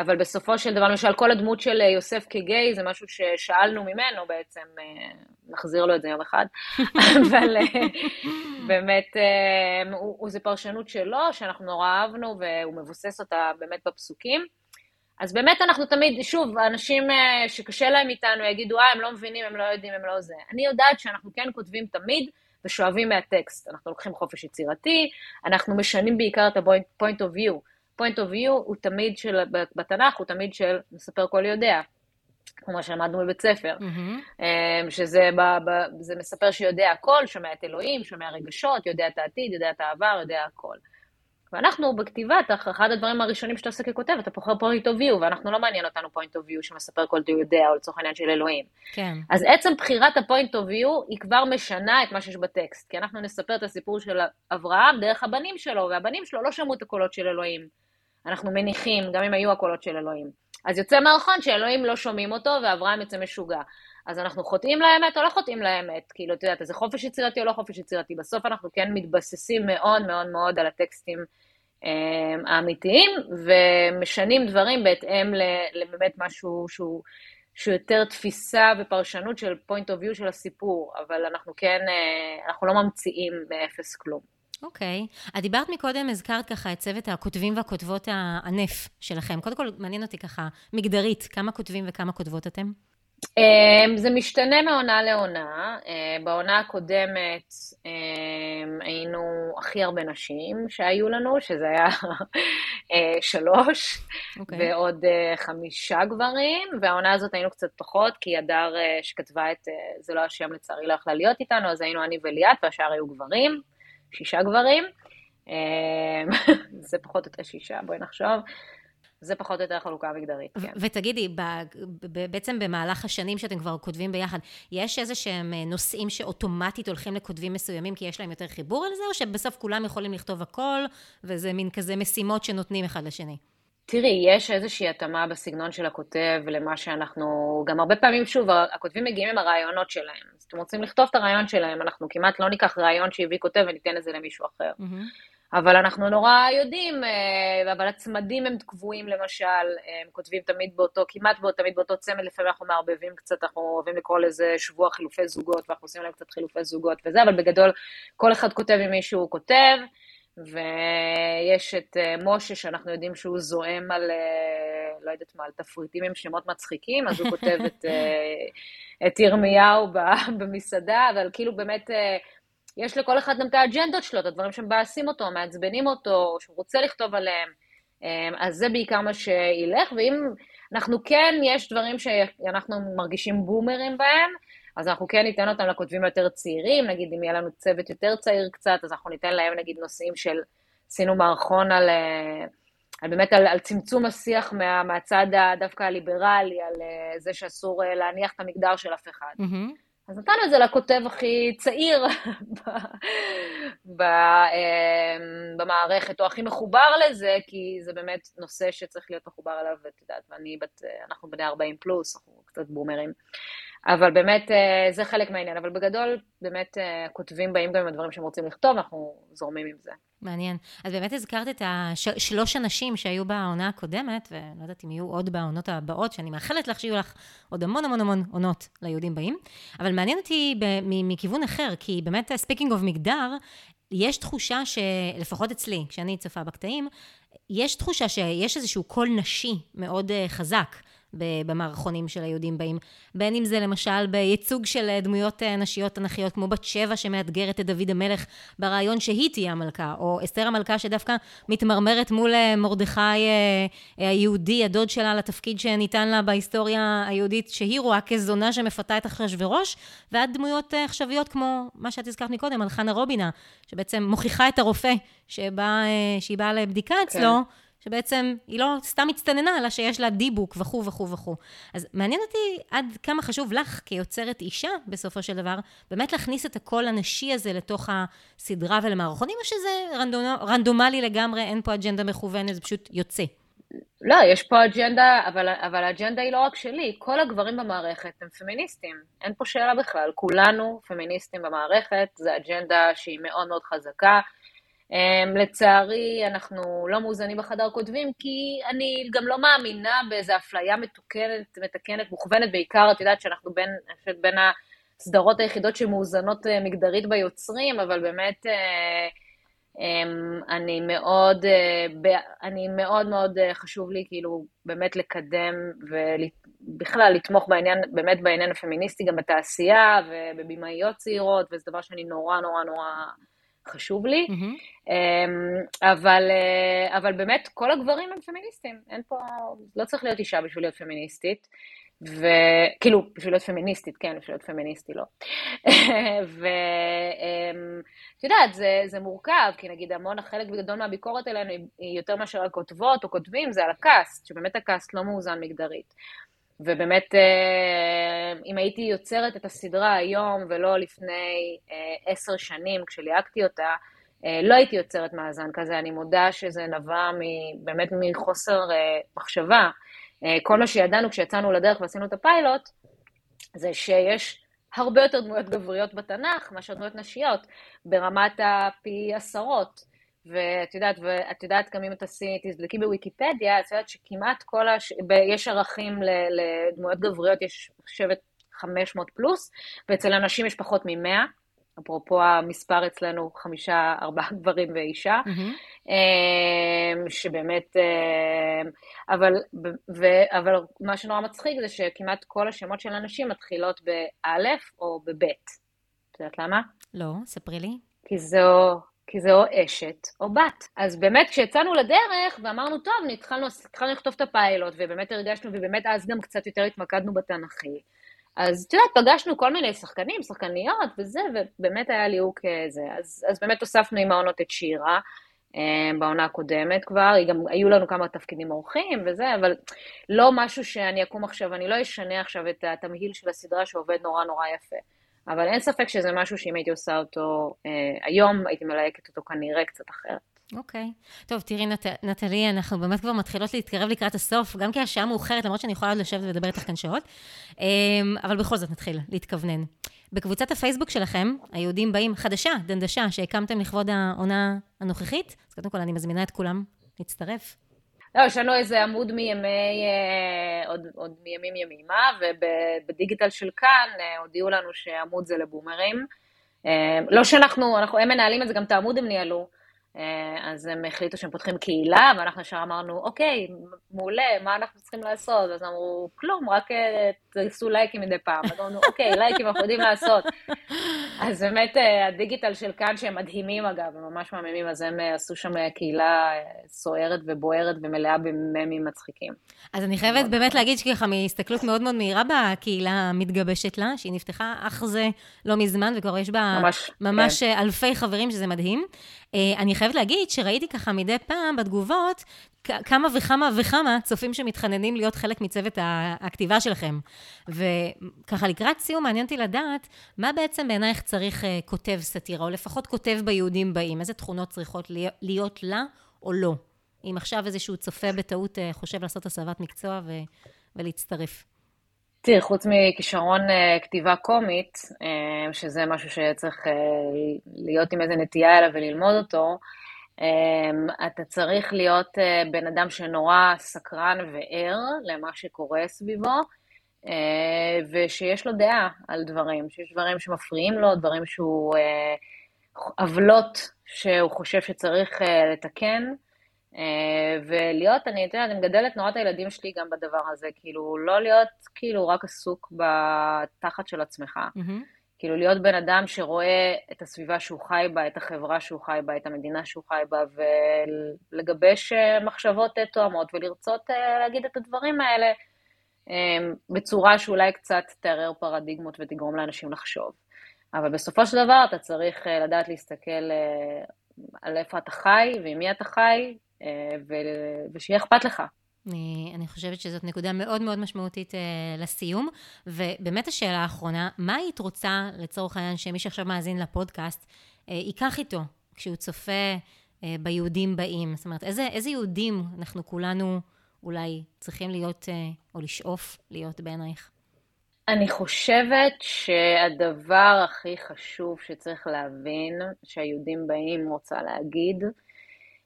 אבל בסופו של דבר, למשל, כל הדמות של אה, יוסף כגיי זה משהו ששאלנו ממנו בעצם, אה, נחזיר לו את זה יום אחד, אבל אה, באמת, הוא, הוא, זה פרשנות שלו, שאנחנו נורא אהבנו, והוא מבוסס אותה באמת בפסוקים. אז באמת אנחנו תמיד, שוב, האנשים אה, שקשה להם איתנו יגידו, אה, הם לא מבינים, הם לא יודעים, הם לא זה. אני יודעת שאנחנו כן כותבים תמיד ושואבים מהטקסט. אנחנו לוקחים חופש יצירתי, אנחנו משנים בעיקר את ה-point of view. Point of view הוא תמיד של, בתנ"ך הוא תמיד של מספר כל יודע. כמו שלמדנו בבית ספר, mm-hmm. שזה ב, ב, זה מספר שיודע הכל, שומע את אלוהים, שומע רגשות, יודע את העתיד, יודע את העבר, יודע הכל. ואנחנו בכתיבה, אחד הדברים הראשונים שאתה עושה ככותב, אתה בוחר point of view, ואנחנו לא מעניין אותנו point of view שמספר כל אתה יודע, או לצורך העניין של אלוהים. כן. אז עצם בחירת ה-point of view, היא כבר משנה את מה שיש בטקסט, כי אנחנו נספר את הסיפור של אברהם דרך הבנים שלו, והבנים שלו לא שמעו את הקולות של אלוהים. אנחנו מניחים, גם אם היו הקולות של אלוהים. אז יוצא מערכון שאלוהים לא שומעים אותו, ואברהם יוצא משוגע. אז אנחנו חוטאים לאמת או לא חוטאים לאמת? כאילו, את יודעת, זה חופש יצירתי או לא חופש יצירתי? בסוף אנחנו כן מתבססים מאוד מאוד מאוד על הטקסטים אה, האמיתיים, ומשנים דברים בהתאם לבאמת משהו שהוא, שהוא יותר תפיסה ופרשנות של point of view של הסיפור, אבל אנחנו כן, אה, אנחנו לא ממציאים באפס כלום. אוקיי. Okay. את דיברת מקודם, הזכרת ככה את צוות הכותבים והכותבות הענף שלכם. קודם כל, מעניין אותי ככה, מגדרית, כמה כותבים וכמה כותבות אתם? Um, זה משתנה מעונה לעונה. Uh, בעונה הקודמת um, היינו הכי הרבה נשים שהיו לנו, שזה היה uh, שלוש, okay. אוקיי. ועוד uh, חמישה גברים, והעונה הזאת היינו קצת פחות, כי הדר שכתבה את, זה לא השם לצערי לא יכלה להיות איתנו, אז היינו אני וליאת, והשאר היו גברים, שישה גברים. Um, זה פחות או יותר שישה, בואי נחשוב. זה פחות או יותר החלוקה המגדרית, כן. ותגידי, בעצם במהלך השנים שאתם כבר כותבים ביחד, יש איזה שהם אה, נושאים שאוטומטית הולכים לכותבים מסוימים כי יש להם יותר חיבור על זה, או שבסוף כולם יכולים לכתוב הכל, וזה מין כזה משימות שנותנים אחד לשני? תראי, יש איזושהי התאמה בסגנון של הכותב למה שאנחנו, גם הרבה פעמים, שוב, הכותבים מגיעים עם הרעיונות שלהם. אז אתם רוצים לכתוב את הרעיון שלהם, אנחנו כמעט לא ניקח רעיון שהביא כותב וניתן את זה למישהו אחר. Mm-hmm. אבל אנחנו נורא יודעים, אה, אבל הצמדים הם קבועים למשל, הם כותבים תמיד באותו, כמעט באותו, תמיד באותו צמד, לפעמים אנחנו מערבבים קצת, אנחנו אוהבים לקרוא לזה שבוע חילופי זוגות, ואנחנו עושים להם קצת חילופי זוגות וזה, אבל בגדול כל אחד כותב עם מי שהוא כותב, ויש את אה, משה, שאנחנו יודעים שהוא זועם על, אה, לא יודעת מה, על תפריטים עם שמות מצחיקים, אז הוא כותב את, את ירמיהו במסעדה, אבל כאילו באמת... יש לכל אחד גם את האג'נדות שלו, את הדברים שמבאסים אותו, מעצבנים אותו, שהוא רוצה לכתוב עליהם. אז זה בעיקר מה שילך, ואם אנחנו כן, יש דברים שאנחנו מרגישים בומרים בהם, אז אנחנו כן ניתן אותם לכותבים היותר צעירים, נגיד אם יהיה לנו צוות יותר צעיר קצת, אז אנחנו ניתן להם נגיד נושאים של, עשינו מערכון על, אה, על באמת על, על צמצום השיח מה, מהצד דווקא הליברלי, על אה, זה שאסור אה, להניח את המגדר של אף אחד. Mm-hmm. אז נתנו את זה לכותב הכי צעיר אמ, במערכת, או הכי מחובר לזה, כי זה באמת נושא שצריך להיות מחובר אליו, ואת יודעת, ואני בת, אנחנו בני 40 פלוס, אנחנו קצת בומרים. אבל באמת אה, זה חלק מהעניין, אבל בגדול באמת אה, כותבים באים גם עם הדברים שהם רוצים לכתוב, אנחנו זורמים עם זה. מעניין. אז באמת הזכרת את השלוש אנשים שהיו בעונה הקודמת, ולא יודעת אם יהיו עוד בעונות הבאות, שאני מאחלת לך שיהיו לך עוד המון המון המון עונות ליהודים באים, אבל מעניין אותי מכיוון אחר, כי באמת, speaking of מגדר, יש תחושה שלפחות אצלי, כשאני צופה בקטעים, יש תחושה שיש איזשהו קול נשי מאוד אה, חזק. במערכונים של היהודים באים. בין אם זה למשל בייצוג של אה, דמויות אה, נשיות תנכיות, כמו בת שבע שמאתגרת את דוד המלך ברעיון שהיא תהיה המלכה, או אסתר המלכה שדווקא מתמרמרת מול אה, מרדכי היהודי, הדוד שלה, לתפקיד שניתן לה בהיסטוריה היהודית, שהיא רואה כזונה שמפתה את אחשוורוש, ועד דמויות עכשוויות כמו מה שאת הזכרת מקודם, על חנה רובינה, שבעצם מוכיחה את הרופא שבא, שהיא באה לבדיקה אצלו. כן. שבעצם היא לא סתם הצטננה, אלא שיש לה דיבוק וכו' וכו' וכו'. אז מעניין אותי עד כמה חשוב לך, כיוצרת אישה, בסופו של דבר, באמת להכניס את הקול הנשי הזה לתוך הסדרה ולמערכונים, או שזה רנדומ, רנדומלי לגמרי, אין פה אג'נדה מכוונת, זה פשוט יוצא. לא, יש פה אג'נדה, אבל, אבל האג'נדה היא לא רק שלי, כל הגברים במערכת הם פמיניסטים, אין פה שאלה בכלל, כולנו פמיניסטים במערכת, זו אג'נדה שהיא מאוד מאוד חזקה. Um, לצערי, אנחנו לא מאוזנים בחדר כותבים, כי אני גם לא מאמינה באיזו אפליה מתוקנת, מתקנת, מוכוונת, בעיקר, את יודעת שאנחנו בין, בין הסדרות היחידות שמאוזנות uh, מגדרית ביוצרים, אבל באמת, uh, אמ, אני מאוד, אה, אני מאוד מאוד אה, חשוב לי כאילו באמת לקדם ובכלל לתמוך בעניין, באמת בעניין הפמיניסטי גם בתעשייה ובבימאיות צעירות, וזה דבר שאני נורא נורא נורא חשוב לי. אמ, אבל, אה, אבל באמת כל הגברים הם פמיניסטים, אין פה, לא צריך להיות אישה בשביל להיות פמיניסטית. וכאילו, בשביל להיות פמיניסטית, כן, בשביל להיות פמיניסטי, לא. ואת יודעת, זה, זה מורכב, כי נגיד המון, חלק גדול מהביקורת עלינו היא יותר מאשר על כותבות או כותבים, זה על הקאסט, שבאמת הקאסט לא מאוזן מגדרית. ובאמת, אה, אם הייתי יוצרת את הסדרה היום ולא לפני אה, עשר שנים, כשליהקתי אותה, אה, לא הייתי יוצרת מאזן כזה, אני מודה שזה נבע באמת מחוסר מחשבה. כל מה שידענו כשיצאנו לדרך ועשינו את הפיילוט, זה שיש הרבה יותר דמויות גבריות בתנ"ך מאשר דמויות נשיות, ברמת הפי עשרות. ואת יודעת, ואת יודעת גם אם תעשי, תבדקי בוויקיפדיה, את יודעת שכמעט כל הש... ב... יש ערכים ל... לדמויות גבריות, יש שבט 500 פלוס, ואצל אנשים יש פחות מ-100, אפרופו המספר אצלנו חמישה, ארבעה גברים ואישה. אמ, שבאמת, אמ, אבל, ו, אבל מה שנורא מצחיק זה שכמעט כל השמות של הנשים מתחילות באלף או בבית. את יודעת למה? לא, ספרי לי. כי זו, כי זה או אשת או בת. אז באמת כשיצאנו לדרך ואמרנו, טוב, התחלנו, התחלנו לכתוב את הפיילוט, ובאמת הרגשנו, ובאמת אז גם קצת יותר התמקדנו בתנ"כי. אז את יודעת, פגשנו כל מיני שחקנים, שחקניות וזה, ובאמת היה ליהוק זה. אז, אז באמת הוספנו עם העונות את שירה. אה, בעונה הקודמת כבר, היא גם, היו לנו כמה תפקידים אורחים וזה, אבל לא משהו שאני אקום עכשיו, אני לא אשנה עכשיו את התמהיל של הסדרה שעובד נורא נורא יפה. אבל אין ספק שזה משהו שאם הייתי עושה אותו אה, היום, הייתי מלהקת אותו כנראה קצת אחרת. אוקיי. טוב, תראי, נת... נטלי, אנחנו באמת כבר מתחילות להתקרב לקראת הסוף, גם כי השעה מאוחרת, למרות שאני יכולה עוד לשבת ולדבר איתך כאן שעות. אמ, אבל בכל זאת נתחיל להתכוונן. בקבוצת הפייסבוק שלכם, היהודים באים, חדשה, דנדשה, שהקמתם לכבוד העונה הנוכחית, אז קודם כל אני מזמינה את כולם להצטרף. לא, יש לנו איזה עמוד מימי, אה, עוד, עוד מימים ימימה, ובדיגיטל של כאן אה, הודיעו לנו שעמוד זה לבומרים. אה, לא שאנחנו, אנחנו, הם מנהלים את זה, גם את העמוד הם ניהלו. אה, אז הם החליטו שהם פותחים קהילה, ואנחנו ישר אמרנו, אוקיי, מעולה, מה אנחנו צריכים לעשות? אז אמרו, כלום, רק אה, תעשו לייקים מדי פעם. אז אמרנו, אוקיי, לייקים אנחנו יודעים לעשות. אז באמת אה, הדיגיטל של כאן, שהם מדהימים אגב, הם ממש מהממים, אז הם עשו שם קהילה סוערת ובוערת ומלאה בממים מצחיקים. אז אני חייבת באמת להגיד שככה, מהסתכלות מאוד מאוד מהירה בקהילה המתגבשת לה, שהיא נפתחה אך זה לא מזמן, וכבר יש בה ממש, ממש אה, אלפי חברים, שזה מדהים. אה, אני חייבת להגיד שראיתי ככה מדי פעם בתגובות, כמה וכמה וכמה צופים שמתחננים להיות חלק מצוות הכתיבה שלכם. וככה לקראת סיום, מעניין אותי לדעת, מה בעצם בעינייך צריך אה, כותב סאטירה, או לפחות כותב ביהודים באים? איזה תכונות צריכות להיות לה או לא? אם עכשיו איזשהו צופה בטעות אה, חושב לעשות הסבת מקצוע ו- ולהצטרף. תראי, חוץ מכישרון אה, כתיבה קומית, אה, שזה משהו שצריך אה, להיות עם איזה נטייה אליו וללמוד אותו, אתה צריך להיות בן אדם שנורא סקרן וער למה שקורה סביבו, ושיש לו דעה על דברים, שיש דברים שמפריעים לו, דברים שהוא... עוולות שהוא חושב שצריך לתקן. אה, ולהיות, אני יודעת, אני מגדלת נורא את הילדים שלי גם בדבר הזה, כאילו, לא להיות כאילו רק עסוק בתחת של עצמך. מהמם. כאילו, להיות בן אדם שרואה את הסביבה שהוא חי בה, את החברה שהוא חי בה, את המדינה שהוא חי בה, ולגבש אה, מחשבות אה, תואמות, ולרצות להגיד את הדברים האלה בצורה שאולי קצת תערער פרדיגמות ותגרום לאנשים לחשוב. אבל בסופו של דבר אתה צריך לדעת להסתכל על איפה אתה חי ועם מי אתה חי, ושיהיה אכפת לך. אני, אני חושבת שזאת נקודה מאוד מאוד משמעותית אה, לסיום. ובאמת השאלה האחרונה, מה היית רוצה, לצורך העניין, שמי שעכשיו מאזין לפודקאסט, אה, ייקח איתו כשהוא צופה אה, ביהודים באים? זאת אומרת, איזה, איזה יהודים אנחנו כולנו אולי צריכים להיות, אה, או לשאוף להיות בעינייך? אני חושבת שהדבר הכי חשוב שצריך להבין, שהיהודים באים רוצה להגיד,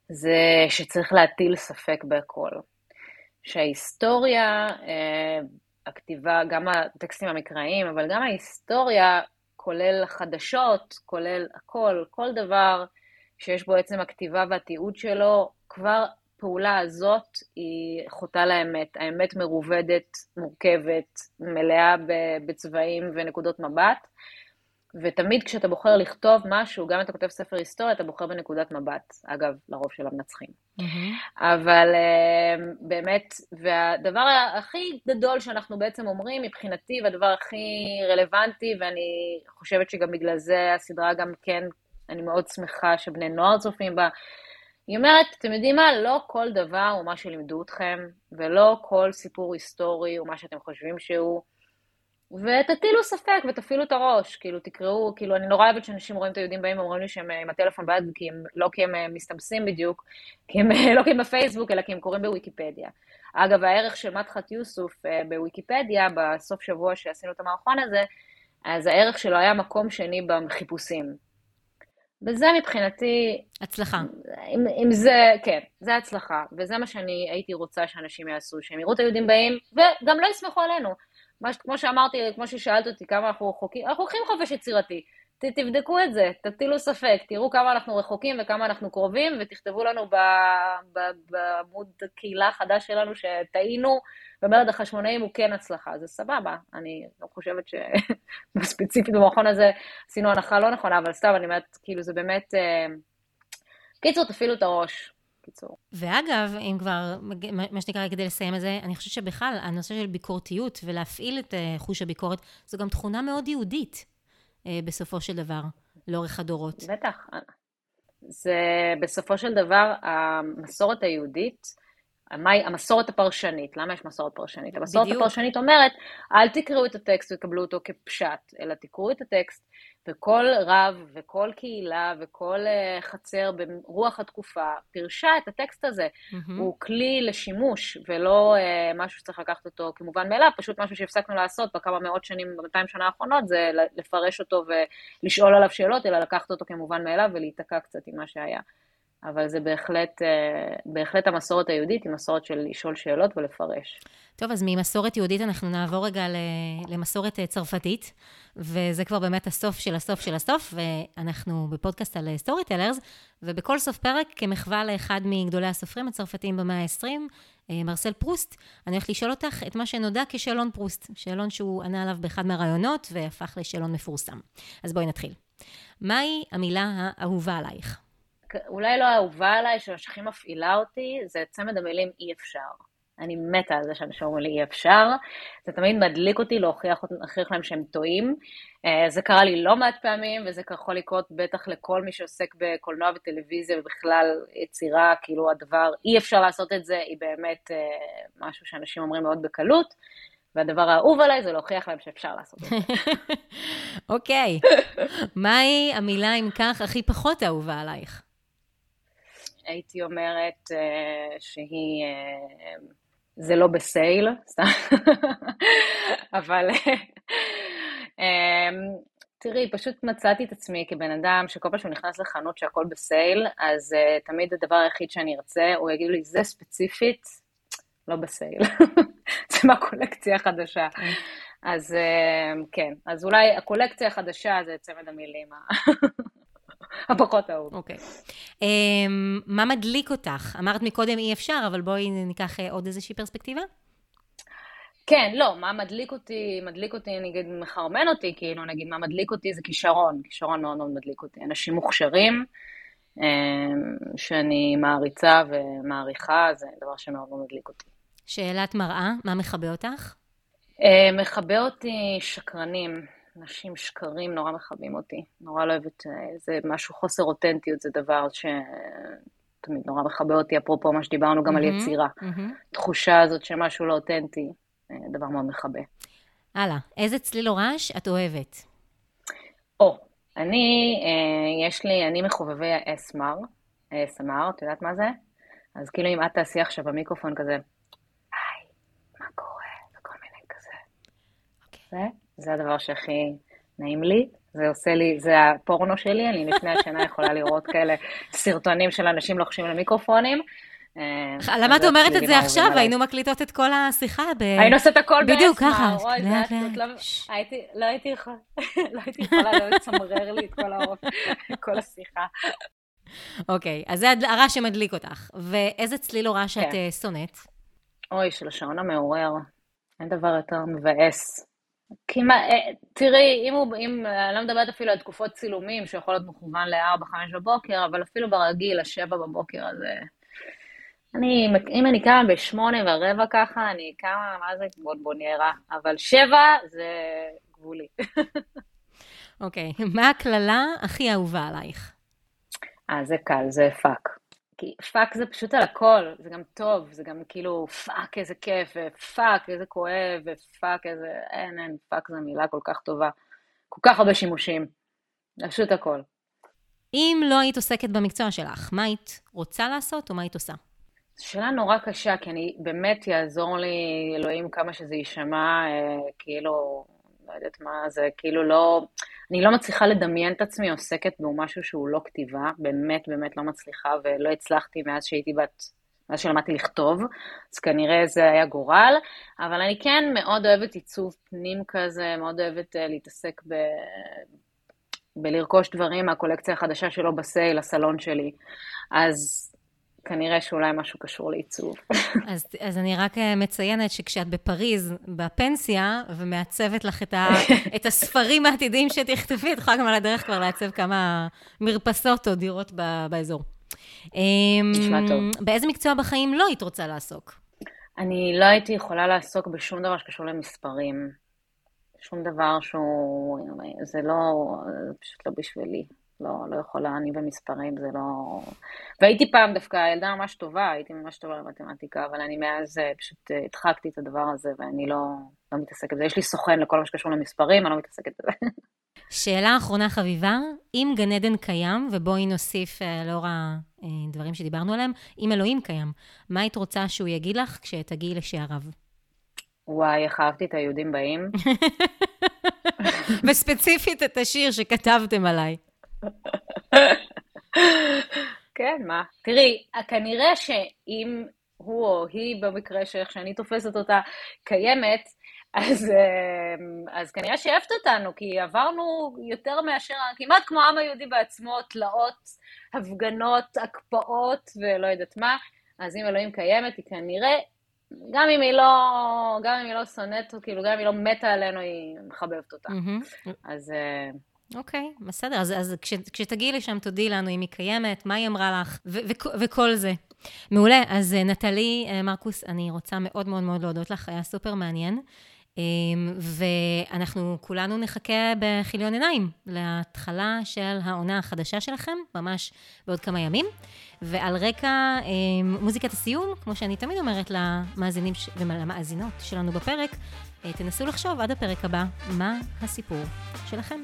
זה שצריך להטיל ספק בהכל. שההיסטוריה, אה, הכתיבה, גם הטקסטים המקראיים, אבל גם ההיסטוריה, כולל החדשות, כולל הכל, כל דבר שיש בו עצם הכתיבה והתיעוד שלו, כבר הפעולה הזאת היא חוטאה לאמת. האמת מרובדת, מורכבת, מלאה בצבעים ונקודות מבט. ותמיד כשאתה בוחר לכתוב משהו, גם אם אתה כותב ספר היסטוריה, אתה בוחר בנקודת מבט. אגב, לרוב של המנצחים. אבל אה, באמת, והדבר הכי גדול שאנחנו בעצם אומרים, מבחינתי, והדבר הכי רלוונטי, ואני חושבת שגם בגלל זה הסדרה גם כן, אני מאוד שמחה שבני נוער צופים בה, היא אומרת, אתם יודעים מה, לא כל דבר הוא מה שלימדו אתכם, ולא כל סיפור היסטורי הוא מה שאתם חושבים שהוא. ותטילו ספק ותפעילו את הראש, כאילו תקראו, כאילו אני נורא אוהבת שאנשים רואים את היהודים באים ואומרים לי שהם אה, עם הטלפון ביד, כי הם, לא כי הם אה, מסתמסים בדיוק, כי הם, לא כי הם בפייסבוק, אלא כי הם קוראים בוויקיפדיה. אגב, הערך של מדחת יוסוף אה, בוויקיפדיה, בסוף שבוע שעשינו את המערכון הזה, אז הערך שלו היה מקום שני בחיפושים. וזה מבחינתי, הצלחה. אם, אם זה, כן, זה הצלחה, וזה מה שאני הייתי רוצה שאנשים יעשו, שהם יראו את היהודים באים, וגם לא יסמכו עלינו. מה, כמו שאמרתי, כמו ששאלת אותי, כמה אנחנו רחוקים, אנחנו לוקחים חופש יצירתי. ת, תבדקו את זה, תטילו ספק, תראו כמה אנחנו רחוקים וכמה אנחנו קרובים, ותכתבו לנו בעמוד קהילה החדש שלנו שטעינו, ומרד החשמונאים הוא כן הצלחה, זה סבבה. אני לא חושבת שספציפית במכון הזה עשינו הנחה לא נכונה, אבל סתם, אני אומרת, כאילו, זה באמת... אה, קיצור, תפעילו את הראש. קיצור. ואגב, אם כבר, מה שנקרא, כדי לסיים את זה, אני חושבת שבכלל, הנושא של ביקורתיות ולהפעיל את אה, חוש הביקורת, זו גם תכונה מאוד יהודית, אה, בסופו של דבר, לאורך הדורות. בטח. זה בסופו של דבר המסורת היהודית, המי- המסורת הפרשנית, למה יש מסורת פרשנית? המסורת בדיוק. הפרשנית אומרת, אל תקראו את הטקסט ויקבלו אותו כפשט, אלא תקראו את הטקסט, וכל רב וכל קהילה וכל אה, חצר ברוח התקופה פירשה את הטקסט הזה. מהמם. הוא כלי לשימוש, ולא אה, משהו שצריך לקחת אותו כמובן מאליו, פשוט משהו שהפסקנו לעשות בכמה מאות שנים, ב-200 שנה האחרונות, זה לפרש אותו ולשאול עליו שאלות, אלא לקחת אותו כמובן מאליו ולהיתקע קצת עם מה שהיה. אבל זה בהחלט, אה, בהחלט המסורת היהודית היא מסורת של לשאול שאלות ולפרש. טוב, אז ממסורת יהודית אנחנו נעבור רגע למסורת אה, צרפתית, וזה כבר באמת הסוף של הסוף של הסוף, ואנחנו בפודקאסט על Storytellers, ובכל סוף פרק, כמחווה לאחד מגדולי הסופרים הצרפתיים במאה ה-20, אה, מרסל פרוסט, אני הולכת לשאול אותך את מה שנודע כשאלון פרוסט, שאלון שהוא ענה עליו באחד מהראיונות והפך לשאלון מפורסם. אז בואי נתחיל. מהי המילה האהובה עלייך? אולי לא האהובה עליי, שהכי מפעילה אותי, זה צמד המילים אי אפשר. אני מתה על זה שאנשים אומרים לי אי אפשר. זה תמיד מדליק אותי להוכיח להוכיח להם שהם טועים. אה, זה קרה לי לא מעט פעמים, וזה יכול לקרות בטח לכל מי שעוסק בקולנוע וטלוויזיה ובכלל יצירה, כאילו הדבר, אי אפשר לעשות את זה, היא באמת אה, משהו שאנשים אומרים מאוד בקלות. והדבר האהוב עליי זה להוכיח להם שאפשר לעשות את זה. אוקיי. מהי המילה, אם כך, הכי פחות אהובה עלייך? הייתי אומרת אה, שהיא, אה, זה לא בסייל, סתם, אבל אה, תראי, פשוט מצאתי את עצמי כבן אדם שכל פעם שהוא נכנס לחנות שהכל בסייל, אז אה, תמיד הדבר היחיד שאני ארצה, הוא יגיד לי, זה ספציפית, לא בסייל, זה מהקולקציה החדשה. אז אה, כן, אז אולי הקולקציה החדשה זה צמד המילים הפחות אהוב. אוקיי. אמ, מה מדליק אותך? אמרת מקודם אי אפשר, אבל בואי ניקח אה, עוד איזושהי פרספקטיבה. כן, לא, מה מדליק אותי, מדליק אותי, נגיד, מחרמן אותי, כאילו, נגיד, מה מדליק אותי זה כישרון, כישרון מאוד מאוד מדליק אותי. אנשים מוכשרים, אה, שאני מעריצה ומעריכה, זה דבר שמאוד מאוד מדליק אותי. שאלת מראה, מה מכבה אותך? אה, מכבה אותי שקרנים, אנשים שקרים נורא מכבים אותי. נורא לא אוהבת, אה, זה משהו, חוסר אותנטיות זה דבר שתמיד נורא מכבה אותי, אפרופו מה שדיברנו גם על מהמם, יצירה. מהמם. תחושה הזאת שמשהו לא אותנטי, אה, דבר מאוד מכבה. הלאה, איזה צליל או רעש את אוהבת? או, אני, אה, יש לי, אני מחובבי ה-SMR, ASMR, את יודעת מה זה? אז כאילו אם את תעשי עכשיו במיקרופון כזה, היי, מה קורה? וכל מיני כזה. זה, זה הדבר שהכי נעים לי. זה עושה לי, זה הפורנו שלי, אני לפני השינה יכולה לראות כאלה סרטונים של אנשים לוחשים למיקרופונים. אה, למה את אומרת את זה עכשיו? היינו מקליטות את כל השיחה ב... היינו עושות הכל בדיוק, באסמר, ככה. זה לאט, לאט. לא... הייתי, לא הייתי יכולה, לא לא לצמרר לי את כל כל השיחה. אוקיי, אז זה הרעש שמדליק אותך. ואיזה צליל או רעש כן. את אה, שונאת? אוי, של השעון המעורר. אין דבר יותר מבאס. כמעט, אה, תראי, אם הוא, אם, אני לא מדברת אפילו על תקופות צילומים, שיכול להיות מכוון ל-4-5 בבוקר, אבל אפילו ברגיל, ל-7 בבוקר, אז... אה, אני, אם אני קמה ב-8 ורבע ככה, אני קמה, מה זה בונבוניירה, אבל 7 זה גבולי. אוקיי, מה הקללה הכי אהובה עלייך? אה, זה קל, זה fuck. כי fuck זה פשוט על הכל, זה גם טוב, זה גם כאילו fuck איזה כיף, ו fuck איזה כואב, ו fuck איזה... אין, אין, fuck זו מילה כל כך טובה. כל כך הרבה שימושים. פשוט הכל. אם לא היית עוסקת במקצוע שלך, מה היית רוצה לעשות או מה היית עושה? זו שאלה נורא קשה, כי אני באמת יעזור לי, אלוהים, כמה שזה יישמע, אה, כאילו, לא יודעת מה, זה כאילו לא, אני לא מצליחה לדמיין את עצמי עוסקת במשהו שהוא לא כתיבה, באמת באמת לא מצליחה, ולא הצלחתי מאז שהייתי בת, מאז שלמדתי לכתוב, אז כנראה זה היה גורל, אבל אני כן מאוד אוהבת עיצוב פנים כזה, מאוד אוהבת אה, להתעסק ב... בלרכוש דברים מהקולקציה החדשה שלו בסייל, הסלון שלי. אז כנראה שאולי משהו קשור לעיצוב. אז, אז אני רק אה, מציינת שכשאת בפריז, בפנסיה, ומעצבת לך את, ה, את הספרים העתידיים שתכתבי, את יכולה גם על הדרך כבר לעצב כמה מרפסות או דירות ב, באזור. נשמע אמ, טוב. באיזה מקצוע בחיים לא היית רוצה לעסוק? אני לא הייתי יכולה לעסוק בשום דבר שקשור למספרים. שום דבר שהוא... זה לא... זה פשוט לא בשבילי. לא, לא יכולה, אני במספרים, זה לא... והייתי פעם דווקא ילדה ממש טובה, הייתי ממש טובה במתמטיקה, אבל אני מאז אה, פשוט אה, הדחקתי את הדבר הזה, ואני לא, לא מתעסקת בזה. יש לי סוכן לכל מה שקשור למספרים, אני לא מתעסקת בזה. שאלה אחרונה חביבה, אם גן עדן קיים, ובואי נוסיף אה, לאור הדברים שדיברנו עליהם, אם אלוהים קיים, מה היית רוצה שהוא יגיד לך כשתגיעי לשעריו? וואי, איך אהבתי את היהודים באים. וספציפית את השיר שכתבתם עליי. כן, מה? תראי, כנראה שאם הוא או היא, במקרה שאיך שאני תופסת אותה, קיימת, אז, אה, אז כנראה שאהבת אותנו, כי עברנו יותר מאשר, כמעט כמו העם היהודי בעצמו, תלאות, הפגנות, הקפאות ולא יודעת מה, אז אם אלוהים קיימת, היא כנראה, גם אם היא לא, גם אם היא לא שונאת, כאילו, גם אם היא לא מתה עלינו, היא מחבבת אותנו. מהמם. אז... אוקיי, בסדר. אז, אז כש, כשתגיעי לשם, תודיעי לנו אם היא קיימת, מה היא אמרה לך, ו- ו- וכל זה. מעולה. אז אה, נטלי אה, מרקוס, אני רוצה מאוד מאוד מאוד להודות לך, היה סופר מעניין. אה, ואנחנו כולנו נחכה בכיליון עיניים להתחלה של העונה החדשה שלכם, ממש בעוד כמה ימים. ועל רקע אה, מוזיקת הסיום, כמו שאני תמיד אומרת למאזינים ולמאזינות שלנו בפרק, אה, תנסו לחשוב עד הפרק הבא, מה הסיפור שלכם.